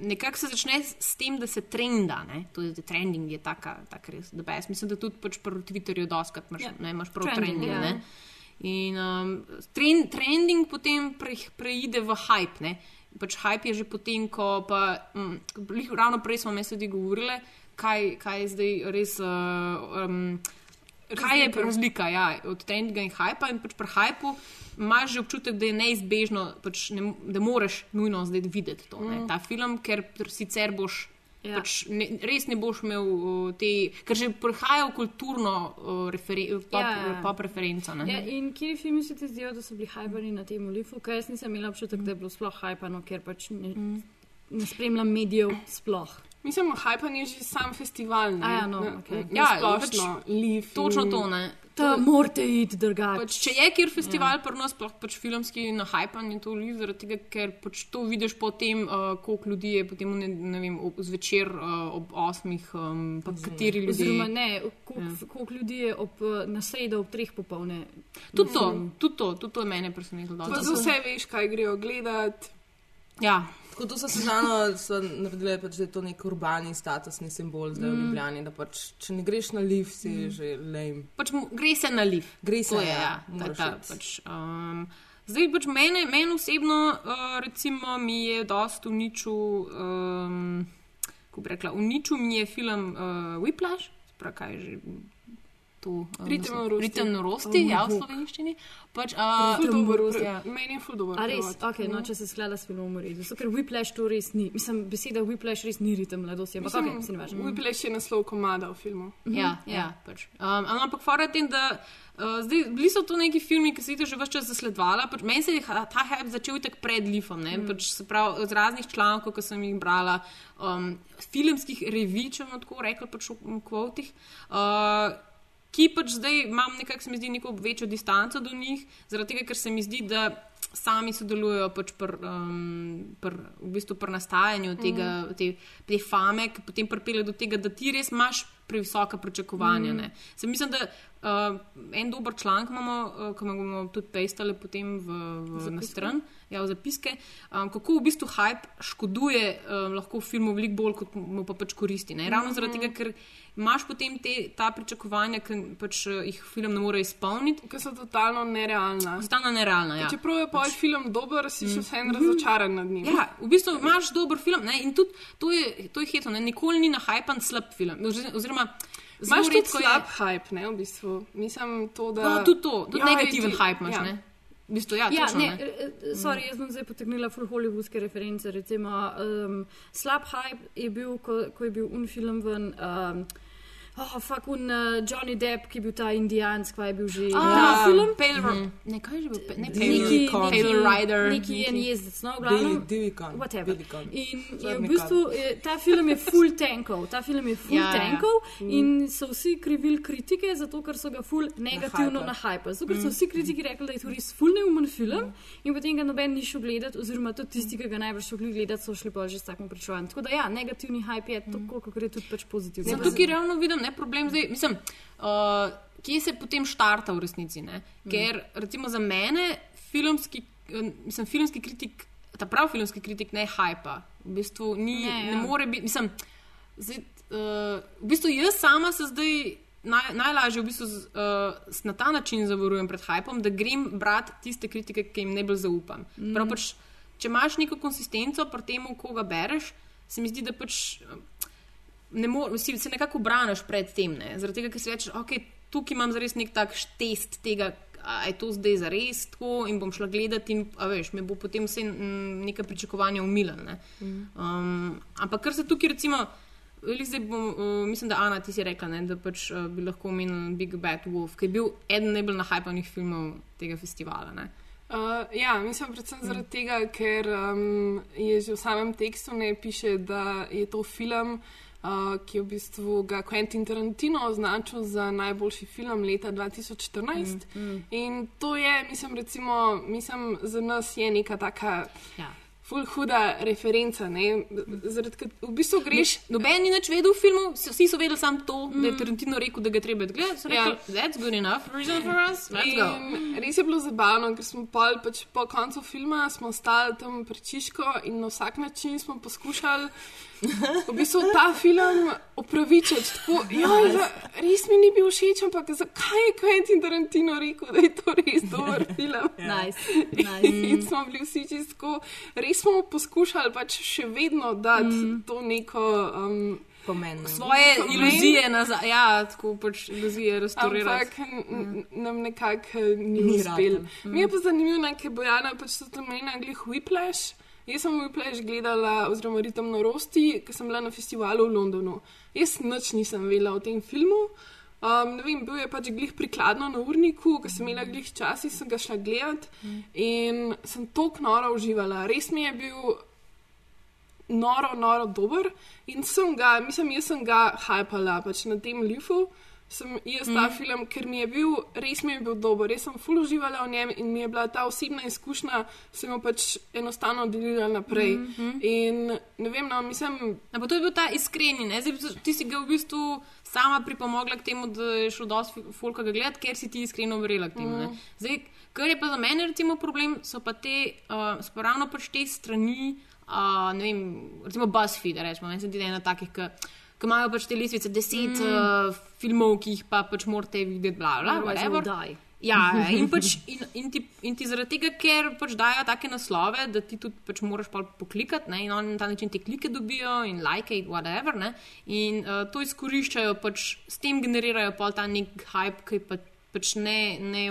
nekako se začne s- tem, da se trenda. Ne? Je trending, je taka, taka res. da best. Mislim, da tudi pač pri Twitterju doskrat imaš, Ja. ne, imaš prav Trending, trending. ja. In um, trend, trending potem pre, preide v hype. Ne? Pač hype je že potem, ko pa, um, ravno prej smo me tudi govorili, kaj, kaj je zdaj res. Uh, um, Kaj je Razlika. ja, od trendinga in hypa? In pač pri hypu imaš že občutek, da je neizbežno, pač ne, da moraš nujno zdaj videti to, mm. Mm. ta film, ker sicer boš. Ja. Ja. Pač ne, res ne boš imel uh, te, ker že prihaja v kulturno uh, referen, pop, Ja, ja, ja. pop referenco. ne. Ja, in kje filmi se ti zdijo, da so bili hajpani na tem lifu? Kaj jaz nisem imela občutek, da je bilo sploh hajpano, ker pač ne, ne spremljam medijev sploh. Mislim, hajpan je že sam festival. Ne? A ja, no, Na- okej. na Ja, splošno, pač Leaf. Točno to. Ne. Da morate iti drugače. Pač, če je kjer festival, ja. prvo sploh pač filmski na hajpan je to liv, zaradi tega, ker pač to vidiš potem, uh, koliko ljudi je potem ne, ne vem, ob, zvečer uh, ob osmih, um, pa kateri ljudje. Oziroma, ne, koliko, ja. koliko ljudi je ob, na sredo ob treh popolne. Tudi to, tudi to, tudi to je mene presenetilo. Pa za vse veš, kaj grejo gledati. Ja. Tako to so se znano so naredili, pač, da je to nek urbani statusni simbol zdaj mm. v. Ljubljani, da pač, če ne greš na liv, si mm. Že lame. Pač gre se na liv. Gre se, To je, ja, ja, ta, ta, pač, um, zdaj pač mene, meni osebno, uh, recimo, mi je dost uničil, um, kako bi rekla, uničil mi je film uh, Whiplash, sprav kaj že. To, um, Ritem norosti. Ritem norosti, Oh, ja, v slovenščini. Pač, uh, Ful dober, ja. Meni je ful dobro. A res, okay, no, če se sklada s filmom v redu. Zato, ker Whiplash to res ni. Mislim, beseda Whiplash res ni ritem mladosti, ampak okay, se ne važno. Whiplash je naslov komada v filmu. Ja, ja. pač. Um, ampak fora tem, da uh, zdaj, bili so to neki filmi, ki se jih že vse čas zasledovala. Pač, meni se je ta hype začel tako pred Lifom, mm. pač, se pravi z raznih člankov, ki sem jih brala, um, filmskih revij, če bomo tako rekli, pač v kvotih. Uh, Ki pač zdaj imam nekako, se mi zdi, neko večjo distanco do njih, zaradi tega, ker se mi zdi, da sami sodelujejo pač pri um, pr, v bistvu pr nastajanju tega, te, te fame, ki potem pripelje do tega, da ti res imaš previsoka pričakovanja. Mm. Mm. Se mislim, da uh, en dober članek imamo, uh, ki ga bomo tudi pestali potem v, v, na stran. Ja, v zapiske, um, kako v bistvu hype škoduje um, lahko filmu veliko bolj, kot mu pa pač koristi. Ne? Ravno Mhm. zaradi tega, ker imaš potem te, ta pričakovanja, ki pač uh, jih film ne more izpolniti. Ker so totalno nerealna. Totalno nerealna, ja. Čeprav je pa pač... film dober, si še Mm. vseeno razočaran nad njim. Ja, v bistvu imaš dober film ne? in tudi to je, to je hitro, ne? nikoli ni na hajpan slab film. Oz- Oziroma, Imaš tudi redko je- slab hype, ne, v bistvu. Mislim, to, da... No, tudi to, tudi Ja, negativen ti- hype imaš. ja. Ne? V bistvu, ja, Ja, točno, ne, ne. eh, eh, sorry, jaz bom zdaj potegnila full hollywoodske reference. Recimo, um, slab hype je bil, ko, ko je bil un film ven. Um, Oh, fuck, un uh, Johnny Depp, ki je bil ta indijansk, kaj je bil že. Ah, ta film? Pale, Mhm. ne, kaj je že bil? Ne, Pale, neki, Pale Rider. neki neki- jezdec, no, v Billy Gunn, Whatever. Gunn. In je v Črni bistvu, je, ta film je full tankov, ta film je full Ja, ja, ja. tankov Mm. in so vsi krivili kritike, zato ker so ga full negativno Nahajpali. nahajpali. Zato ker so Mm. vsi kritiki rekli, da je to res full neumen film in potem ga noben ni šel gledati, oziroma tudi tisti, ki ga najbrž šli gledati, so šli pa že s takim pričovanjem. Tako da ja, negativni hype je tako, kot je tudi pač pozitivni. Ja, tukaj realno vidim ne, problem. Zdaj, mislim, uh, kje se potem štarta v resnici? Ne? Ker recimo za mene filmski, eh, mislim, filmski kritik, ta prav filmski kritik ne hajpa. V bistvu ni, Ne, ne, ja. ne more biti. Mislim, zdaj, uh, v bistvu jaz sama se zdaj. Naj, najlažje v bistvu z, uh, na ta način zavarujem pred hajpom, da grem brati tiste kritike, ki jim najbolj zaupam. Mm. Mm. Prav pač, če imaš neko konsistenco pri tem, koga bereš, se mi zdi, da pač ne more, si se nekako braniš pred tem. Ne? Zaradi tega, ker si rečeš, ok, tukaj imam zares nek tak test tega, a je to zdaj zares tako in bom šla gledati in, veš, me bo potem vse mm, neka pričakovanja umilila. Ne? Um, ampak kar se tukaj recimo. Bom, uh, mislim, da Ana ti si rekla, ne, da pač, uh, bi lahko omenil Big Bad Wolf, ki je bil eden najbolj nahajpanih filmov tega festivala. Ne. Uh, ja, mislim predvsem zaradi tega, ker um, je že v samem tekstu ne piše, da je to film, uh, ki je v bistvu ga Quentin Tarantino označil za najboljši film leta 2014. Mm, mm. In to je, mislim, recimo, mislim, za nas je neka taka. Ja. Ful huda referenca, ne? Zaradi v bistvu greš. Noben ni več vedel v filmu, vsi so vedeli samo to, mm. da je Tarantino rekel, da ga treba gledati. Ja. that's good enough reason for us, let's go. In res je bilo zabavno, ker smo pol, pač po koncu filma stali tam pri Čiško in na vsak način smo poskušali v bistvu ta film opravičiti. Tako, joj, za, res mi ni bil všeč, ampak zakaj je Quentin Tarantino rekel, da je to res dober film? Nice, In smo bili vsi čisto, res smo poskušali pač še vedno dati mm. to neko. Um, Pomen. Svoje Pomen. iluzije nazaj, ja, tako pač iluzije restaurirati. Ampak n- nam nekako eh, ni, Ni uspel. ratalo. Mi je pa zanimivo, je Bojana pač tudi omenila glih Whiplash. Jaz sem Whiplash gledala, oziroma Ritem norosti, ker sem bila na festivalu v Londonu. Jaz nič nisem vedela o tem filmu. Um, ne vem, bil je pač glih prikladno na urniku, ker sem imela glih čas in sem ga šla gledat in sem tako noro uživala. Res mi je bil noro, noro dober in sem ga, mislim, jaz sem ga hajpala pač na tem lifu. Sem jaz ta mm. film, ker mi je bil, res mi je bil dober, res sem full uživala v njem in mi je bila ta osebna izkušnja, sem jo pač enostavno delila naprej. Mm -hmm. In ne vem, no, mislim. Ampak to je bil ta iskreni, ne? Zdaj, ti si ga v bistvu sama pripomogla k temu, da je šlo dosti folka ga gledati, ker si ti iskreno verjela k temu. Mm. Zdaj, kar je pa za mene recimo problem, so pa te, uh, so pa ravno pač te strani, uh, ne vem, recimo BuzzFeed, rečemo, meni se je ena takih, ki ki imajo pač te listvice, deset mm. uh, filmov, ki jih pa pač morate videti, bla, bla, whatever. die. Ja, ja, in, pač, in, in, ti, in ti zaradi tega, ker pač dajo take naslove, da ti tudi pač moraš pa poklikati ne, in oni na ta način te klike dobijo in like it, whatever. Ne, in uh, to izkoriščajo, pač s tem generirajo pa ta nek hype, ki je pač, ne, ne,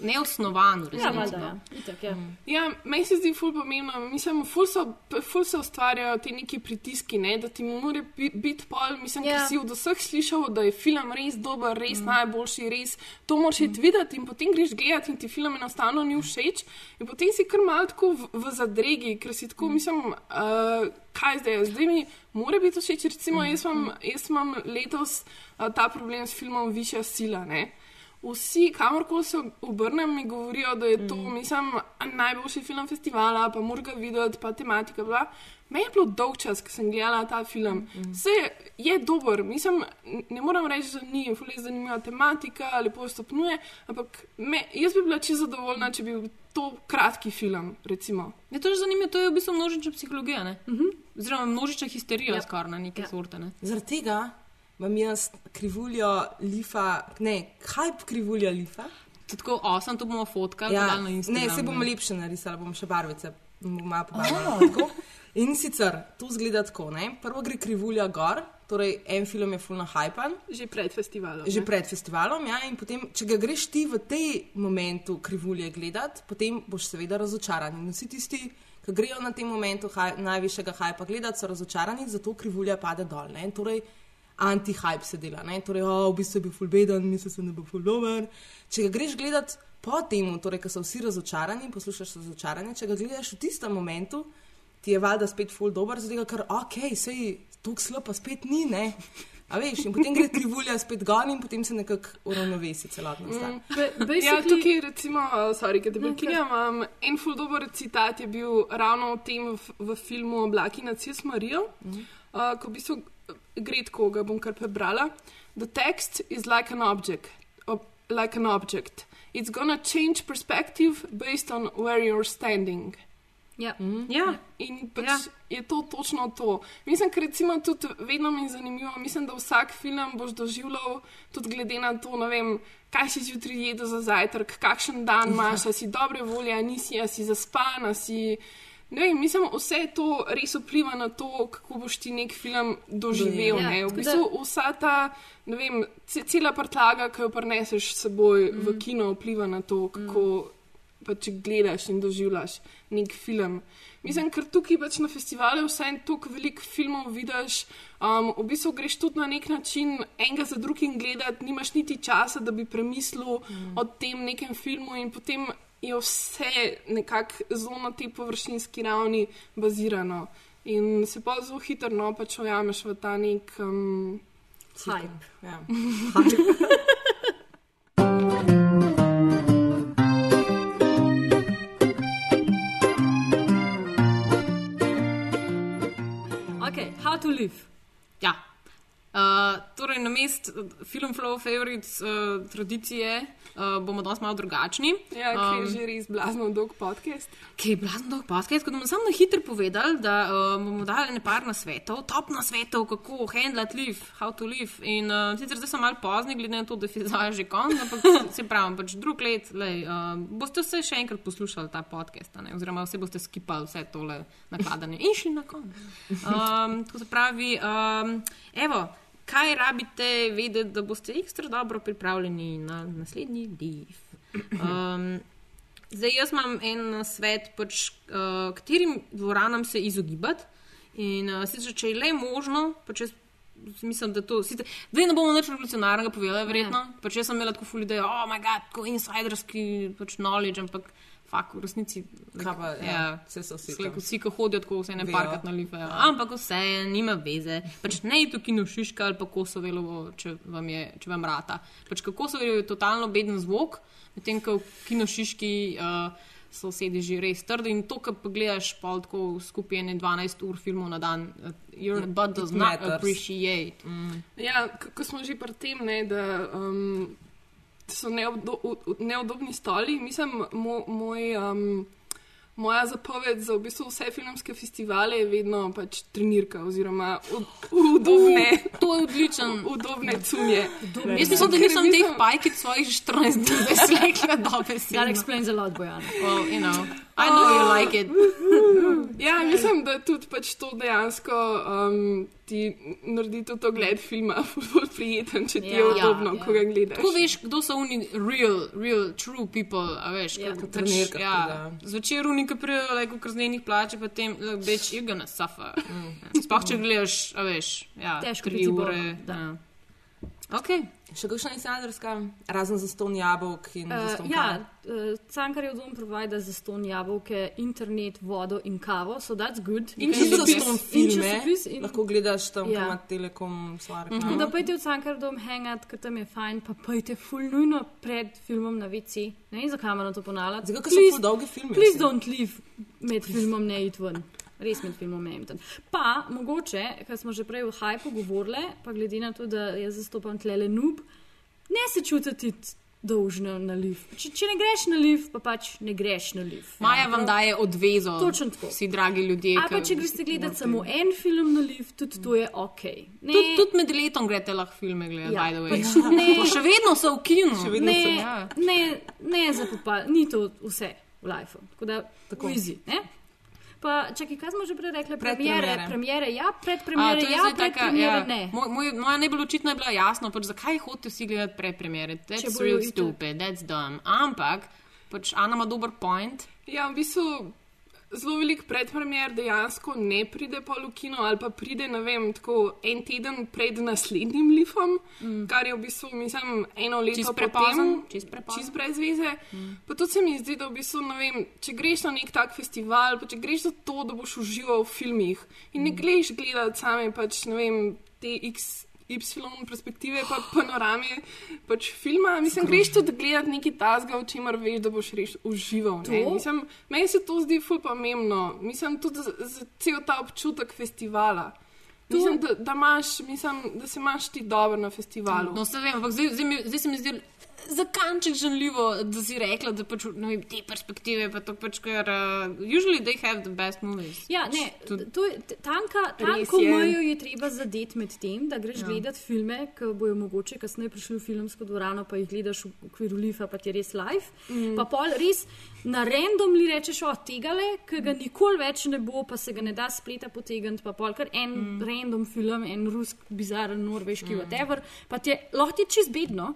neosnovan. v Ja, valjda, no. ja. Itak, ja. Ja, meni se zdi ful pomembno. Mislim, ful, so, ful se ustvarjajo ti neki pritiski, ne? da ti mora bi- biti pol. Mislim, yeah. Ja. ker si od vseh slišal, da je film res dober, res mm. najboljši, res to moraš mm. videti in potem greš gledati in ti film enostavno ni všeč. In potem si kar mal tako v, v zadregi, ker si tako, mm. mislim, uh, kaj zdaj, zdaj mi mora biti všeč. Recimo, jaz imam, jaz imam letos uh, ta problem s filmom Višja sila. Ne? Vsi, kamorkoli se obrnem, mi govorijo, da je to, mm. mislim, najboljši film festivala, pa moram ga videti, pa tematika. Bla. Meni je bilo dolg čas, ko sem gledala ta film. Mm. Vse je dober, mislim, ne moram reči, da ni fully zanimiva tematika, lepo stopnjuje, ampak me, jaz bi bila čisto zadovoljna, če bi bil to kratki film. Recimo. Je to že zanimivo, to je v bistvu množična psihologija, mm -hmm. oziroma množična histerija, ja. skoraj na neke ja. sorte. Ne? Zaradi tega imam jaz krivuljo lifa, ne, kaj krivulja lifa. Tako osem, to bomo fotkali, ja. na Instagramu. Ne, se bomo lepše narisali, bomo še barvice, malo pobarvali. Oh. In sicer to zgleda tako, ne? prvo gre krivulja gor, torej en film je fulno hajpan. Že pred festivalom. Že ne? pred festivalom, ja. In potem, če ga greš ti v tej momentu krivulje gledati, potem boš seveda razočaran. In vsi tisti, ki grejo na tem momentu haj, najvišjega hajpa gledati, so razočarani, zato krivulja pade dol. Ne? Torej, anti-hype se dela. Ne? Torej, oh, v bistvu je bil fulbeden, mislil sem, da bo fuldober. Če ga greš gledati po tem, torej, ko so vsi razočarani, poslušaš razočaranje, če ga gledaš v tistem momentu, ti je valjda spet fuldober, zato ker, ok, sej tukaj slab, pa spet ni, ne. A veš, in potem gre krivulja spet gor in potem se nekako uravnovesi celotno stvar. Mm, ja, tukaj, recimo, uh, sorry, da bi kiljam, um, en fuldober citat je bil ravno v tem v, v filmu Oblaki nad Cis Marijo, mm. uh, ko bi so gredko, ga bom kar prebrala. The text is like an object, uh, like an object. It's gonna change perspective based on where you're standing. Ja. Mm. ja. In pač ja. je to točno to. Mislim, ker recimo tudi vedno mi je zanimivo, mislim, da vsak film boš doživljal, tudi glede na to, vem, kaj si zjutraj jedel za zajtrk, kakšen dan imaš, ja. si dobre volje, nisi, si zaspan, si. Ne vem, mislim, vse to res vpliva na to, kako boš ti nek film doživel. Ja, v bistvu vsa ta, ne vem, cela prtlaga, ki jo preneseš s seboj mm. v kino, vpliva na to, kako mm. pač gledaš in doživljaš nek film. Mislim, ker tukaj pač na festivalu vse en toliko velik filmov vidiš, um, v bistvu greš tudi na nek način enega za drugim gledati, nimaš niti časa, da bi premislil mm. o tem nekem filmu in potem je vse nekako zelo na tej površinski ravni bazirano. In se pa zelo hitro no, pač ojameš v ta nek um, hype. Ja. okay, how to live? Ja. Uh, torej, na mest film Flow Favorites uh, tradicije uh, bomo danes malo drugačni. Ja, ki je um, že res blazno dolg podcast. Ki je blazno dolg podcast, kot bomo samo na hitro povedali, da uh, bomo dali nekaj na svetov, top na svetov, kako handlati live, how to live. In uh, sicer zdaj sem malo pozni, glede na to, da je zdaj že konc, ampak se pravi, pač drug let, lej, uh, boste vse še enkrat poslušali ta podcast, ne? oziroma vse boste skipali vse tole nakladanje in šli na konc. Um, to se pravi, um, evo kaj rabite vedeti, da boste ekstra dobro pripravljeni na naslednji div. Um, zdaj, jaz imam en svet, pač, uh, katerim dvoranam se izogibati. In uh, sicer, če je le možno, pač jaz mislim, da to. Zdaj ne bomo nič revolucionarnega povedali, verjetno. Ja. Pač jaz sem imel tako ful idejo, oh, moj bog, tako insiderski pač knowledge, ampak fakt, v resnici. Pa, ja, ja, vse so vsi. Slej, vsi, ki hodijo tako, vse ne parkrat na life. Ja. Ampak vse, nima veze. Pač ne je to kino šiška ali pa kosovelo, če vam je, če vam rata. Pač kako so je totalno beden zvok, medtem ko kino šiški. Uh, So sedi že res trdi in to, kar pogledaš, pa tako skupaj 12 ur filmov na dan, uh, your butt does not appreciate. Mm. Ja, ko smo že pri tem, ne, da um, so neobdo, neodobni stoli. Mislim, mo, moj, um, moja zapoved za v bistvu vse filmske festivale je vedno pač trenirka oziroma udobne. Uh, to je odličen. Udobne cunje. Jaz mislim, da nisem teh pajkic svojih 14 dni veselila dobe. That explains a lot, Bojan. Well, you know. I know oh. you like it. ja, mislim, da tudi pač to dejansko um, ti naredi tudi to gled filma, bolj prijeten, če ti je ja, udobno, ja, ko ga gledaš. Ko veš, kdo so oni real, real, true people, a veš, ja, kot trenerka. Ja, zvečer unika prijo, like, v krznenih plače, potem, look, bitch, you're gonna suffer. Mm. Sploh, če gledaš, a veš, ja, težko ti bo. Okay. Še kakšna insiderska, razen za ston jabolk in uh, za ston ja, uh, Cankarjev dom provajda za ston jabolke, internet, vodo in kavo, so that's good. In so časopis- ston filme, in- lahko gledaš tam, Ja. ja. ima telekom stvar. Tako da pojdite v Cankarjev dom hangat, ker tam je fajn, pa pojdite ful nujno pred filmom na WC. Ne vem, zakaj moram to ponavljati. Zato, ker so ful dolgi filmi, Please don't leave med filmom, ne id ven. Res med filmom ne ven. Pa mogoče, ker smo že prej v hajpu govorili, pa glede na to, da jaz zastopam tlele nub, ne se čutiti dolžno na liv. Če, če ne greš na liv, pa pač ne greš na liv. Maja vam daje odvezo. Točno tako. Vsi dragi ljudje. Ali pa ki- če greste gledati samo en film na liv, tudi to je ok. Ne, Tudi, tudi med letom greste lahko filme gledati, Ja, by the way. pač ne. Še vedno so v kinu. Še vedno ne, so, ja. ne, ne za popal, ni to vse v lifeu. Tako da, tako easy. Ne? Pa, čakaj, kaj smo že prej rekli? Premiere, Predpremiere. premiere, ja, je ja, predpremiere, ja. ne. Moj, moj, moja najbolj očitna je bila jasno, pač, zakaj hodite vsi gledati prepremiere. Če That's real stupid, that's dumb. Ampak, pač Ana ima dober point. Ja, v bistvu zelo velik predpremier dejansko ne pride pa v kino ali pa pride, ne vem, tako en teden pred naslednjim lifom, mm. kar je v bistvu, mislim, eno leto Čisto potem, prepozen, čisto prepozen. čist brez veze. Mm. Pa to se mi zdi, da v bistvu, ne vem, če greš na nek tak festival, pa če greš za to, da boš užival v filmih in ne greš gledati same pač, ne vem, te X. Y perspektive, pa panorame pač filma. Mislim, greš tudi gledati nekaj tasga, o čemer veš, da boš res užival. To? Mislim, meni se to zdi ful pomembno. Mislim, tudi za, za cel ta občutek festivala. Mislim, da, da, imaš, mislim, da se imaš ti dobro na festivalu. No, se vem, ampak zdaj, zdaj, zdaj se mi zdi za kanček žaljivo, da si rekla, da pač ne vem, te perspektive, pa to pač, ker uh, usually they have the best movies. Ja, ne, Tudi- to je, tanka, tanko je. mejo je treba zadeti med tem, da greš Ja. gledati filme, ki bojo mogoče kasneje prišli v filmsko dvorano, pa jih gledaš v okviru lifa, pa ti je res live. Mm. Pa pol res na randomli rečeš, o tega le, ki ga nikoli več ne bo, pa se ga ne da spleta potegniti, pa pol kar en mm. random film, en rusk, bizaren, norveški, mm. whatever, pa ti je lahko ti čist bedno.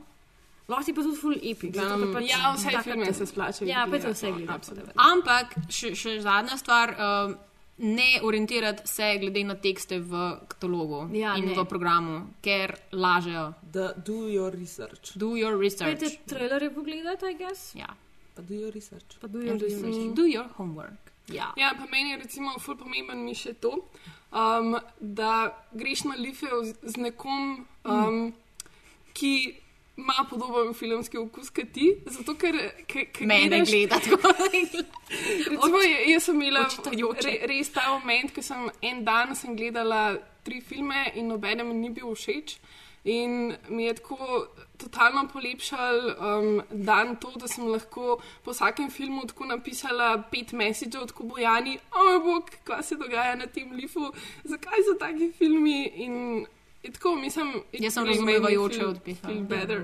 Lahko ti pa tudi full epic. zato ker pač ja, vse filme se splača Ja, pa je to vse no, absolutno. Ampak še, še zadnja stvar. Um, Ne orientirati se glede na tekste v katalogu Ja, in ne. v programu, ker lažejo. Da, do your research. Do your research. Pejte trailerje pogledati, I guess. Ja. Pa do your research. Pa do your do, research. your, do your homework. Ja. Ja, pa meni je recimo ful pomemben mi še to, um, da greš na life z- nekom, um, ki ima podoben filmski okus kot ti, zato ker, Mene gledaš- gleda tako. Recimo, je- jaz sem imela re, res ta moment, ko sem en dan sem gledala tri filme in nobenem ni bil všeč. In mi je tako totalno polepšal um, dan to, da sem lahko po vsakem filmu tako napisala pet mesičev, tako bojani, o moj bog, kaj se dogaja na tem lifu, zakaj so taki filmi. In je tako, mislim, it Jaz sem razumevajoče odpihala. feel better.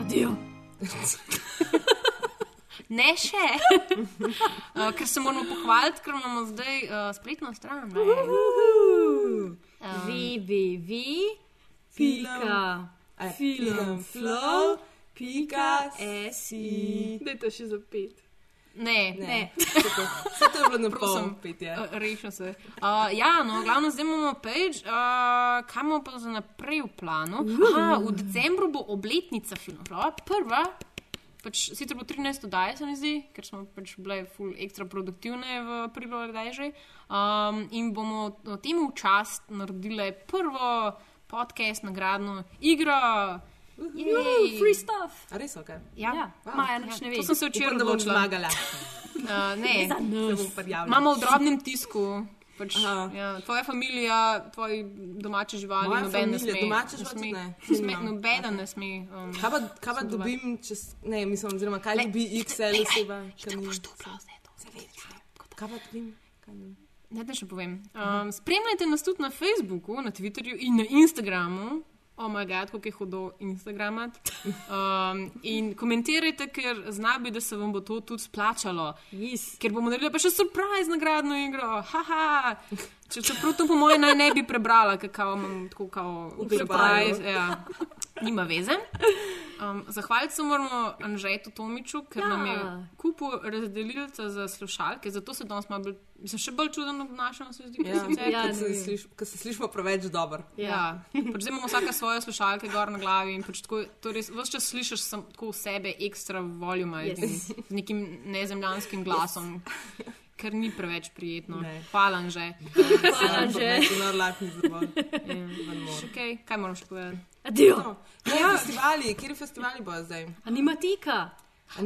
Adijo. Ne še, uh, ker se moramo pohvaliti, ker imamo zdaj uh, spletno stran. ne. www. Pika. Filmflow. Pika. Si. Dajte še za pet. Ne, Ne. Vse to je bilo na pol Prosim. petje. Uh, Rešil se. Uh, ja, no, glavno zdaj imamo page, uh, kaj imamo pa za naprej v planu. Aha, v decembru bo obletnica filmova, prva. Pač, sicer bo 13. daj, se mi zdi, ker smo pač bile ful ekstra produktivne v aprilu, ali kdaj že. Um, in bomo o tem v čast naredili prvo podcast, nagradno igro. Jej. Free stuff. A res, ok. Ja, Ja, Wow. Maja nič ne ve. To sem se včeraj odločila. Uh, ne. Se bom prijavila. Imamo v drobnem tisku. Pač, Aha. ja, tvoja družina, tvoji domači živali, Moja noben ne familija, sme. domače ne živali ne. ne sme, Nimam. nobeden ne sme. Um, Kaj pa, kaj pa dobim, čez, ne, mislim, oziroma kaj dobi XL oseba? Kaj pa dobim? Kaj ne? Ne, da še povem. Um, spremljajte nas tudi na Facebooku, na Twitterju in na Instagramu. O moj bog, kako je hudo Instagramat. Um, in komentirajte, ker znabi, da se vam bo to tudi splačalo. Yes. Ker bomo naredili pa še surprise nagradno igro. Haha. Če, čeprav to po mojem naj ne bi prebrala, ker kao imam tako kao surprise. Ja. Nima veze. Um, Zahvaliti se moramo Anžetu Tomiču, ker Ja. ja. nam je kupil razdelilca za slušalke, zato se danes malo bolj, mislim, še bolj čuden obnašam, se zdi. Ja, kot sicer. ja, se, sliš, ko se slišimo preveč dobro. Ja, pač zdaj imamo vsaka svoje slušalke gor na glavi in pač tako, to res vse čas slišiš sam, tako sebe ekstra voluma Yes. yes. z nekim nezemljanskim glasom, yes. Ker ni preveč prijetno. Ne. Hvala že. Hvala, Anže. Še kaj, kaj moram še povedati? Adijo. Ja, festivali, kje festivali bojo zdaj? Animatika.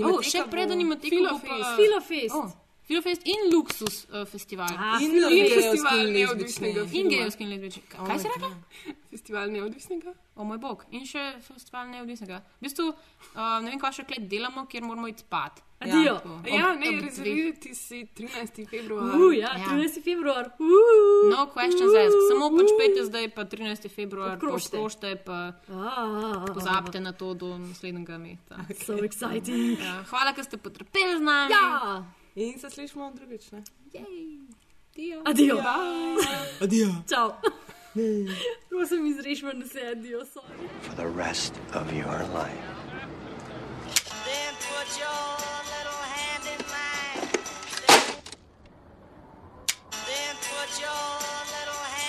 Oh, še pred animatikom bo Filofest. Filofest. Oh, Filofest in Luksus uh, festival. Ah, In festival neodvisnega. In gejovski lezbični. Kaj si rekla? Festival neodvisnega? O moj bog. In še festival neodvisnega. V bistvu, uh, ne vem, kaj še klet delamo, kjer moramo iti spat. Adijo. Ob- Ja, ob ne, rezervirati si 13. februar. Uh, ja, Ja. 13. februar. Uh. No questions asked. Samo pač pejte zdaj, pa 13. februar, Odkrožite. poštošte, pa Ah, pozabite na to do naslednjega mesta. So exciting. Ja, hvala, ker ste potrpeli z nami. Ja. In se slišimo drugič. Ne? Dio. Adijo. Adijo. Čau. Prosim, izrešimo na se, adijo, sorry. For the rest of your life. Then put your little hand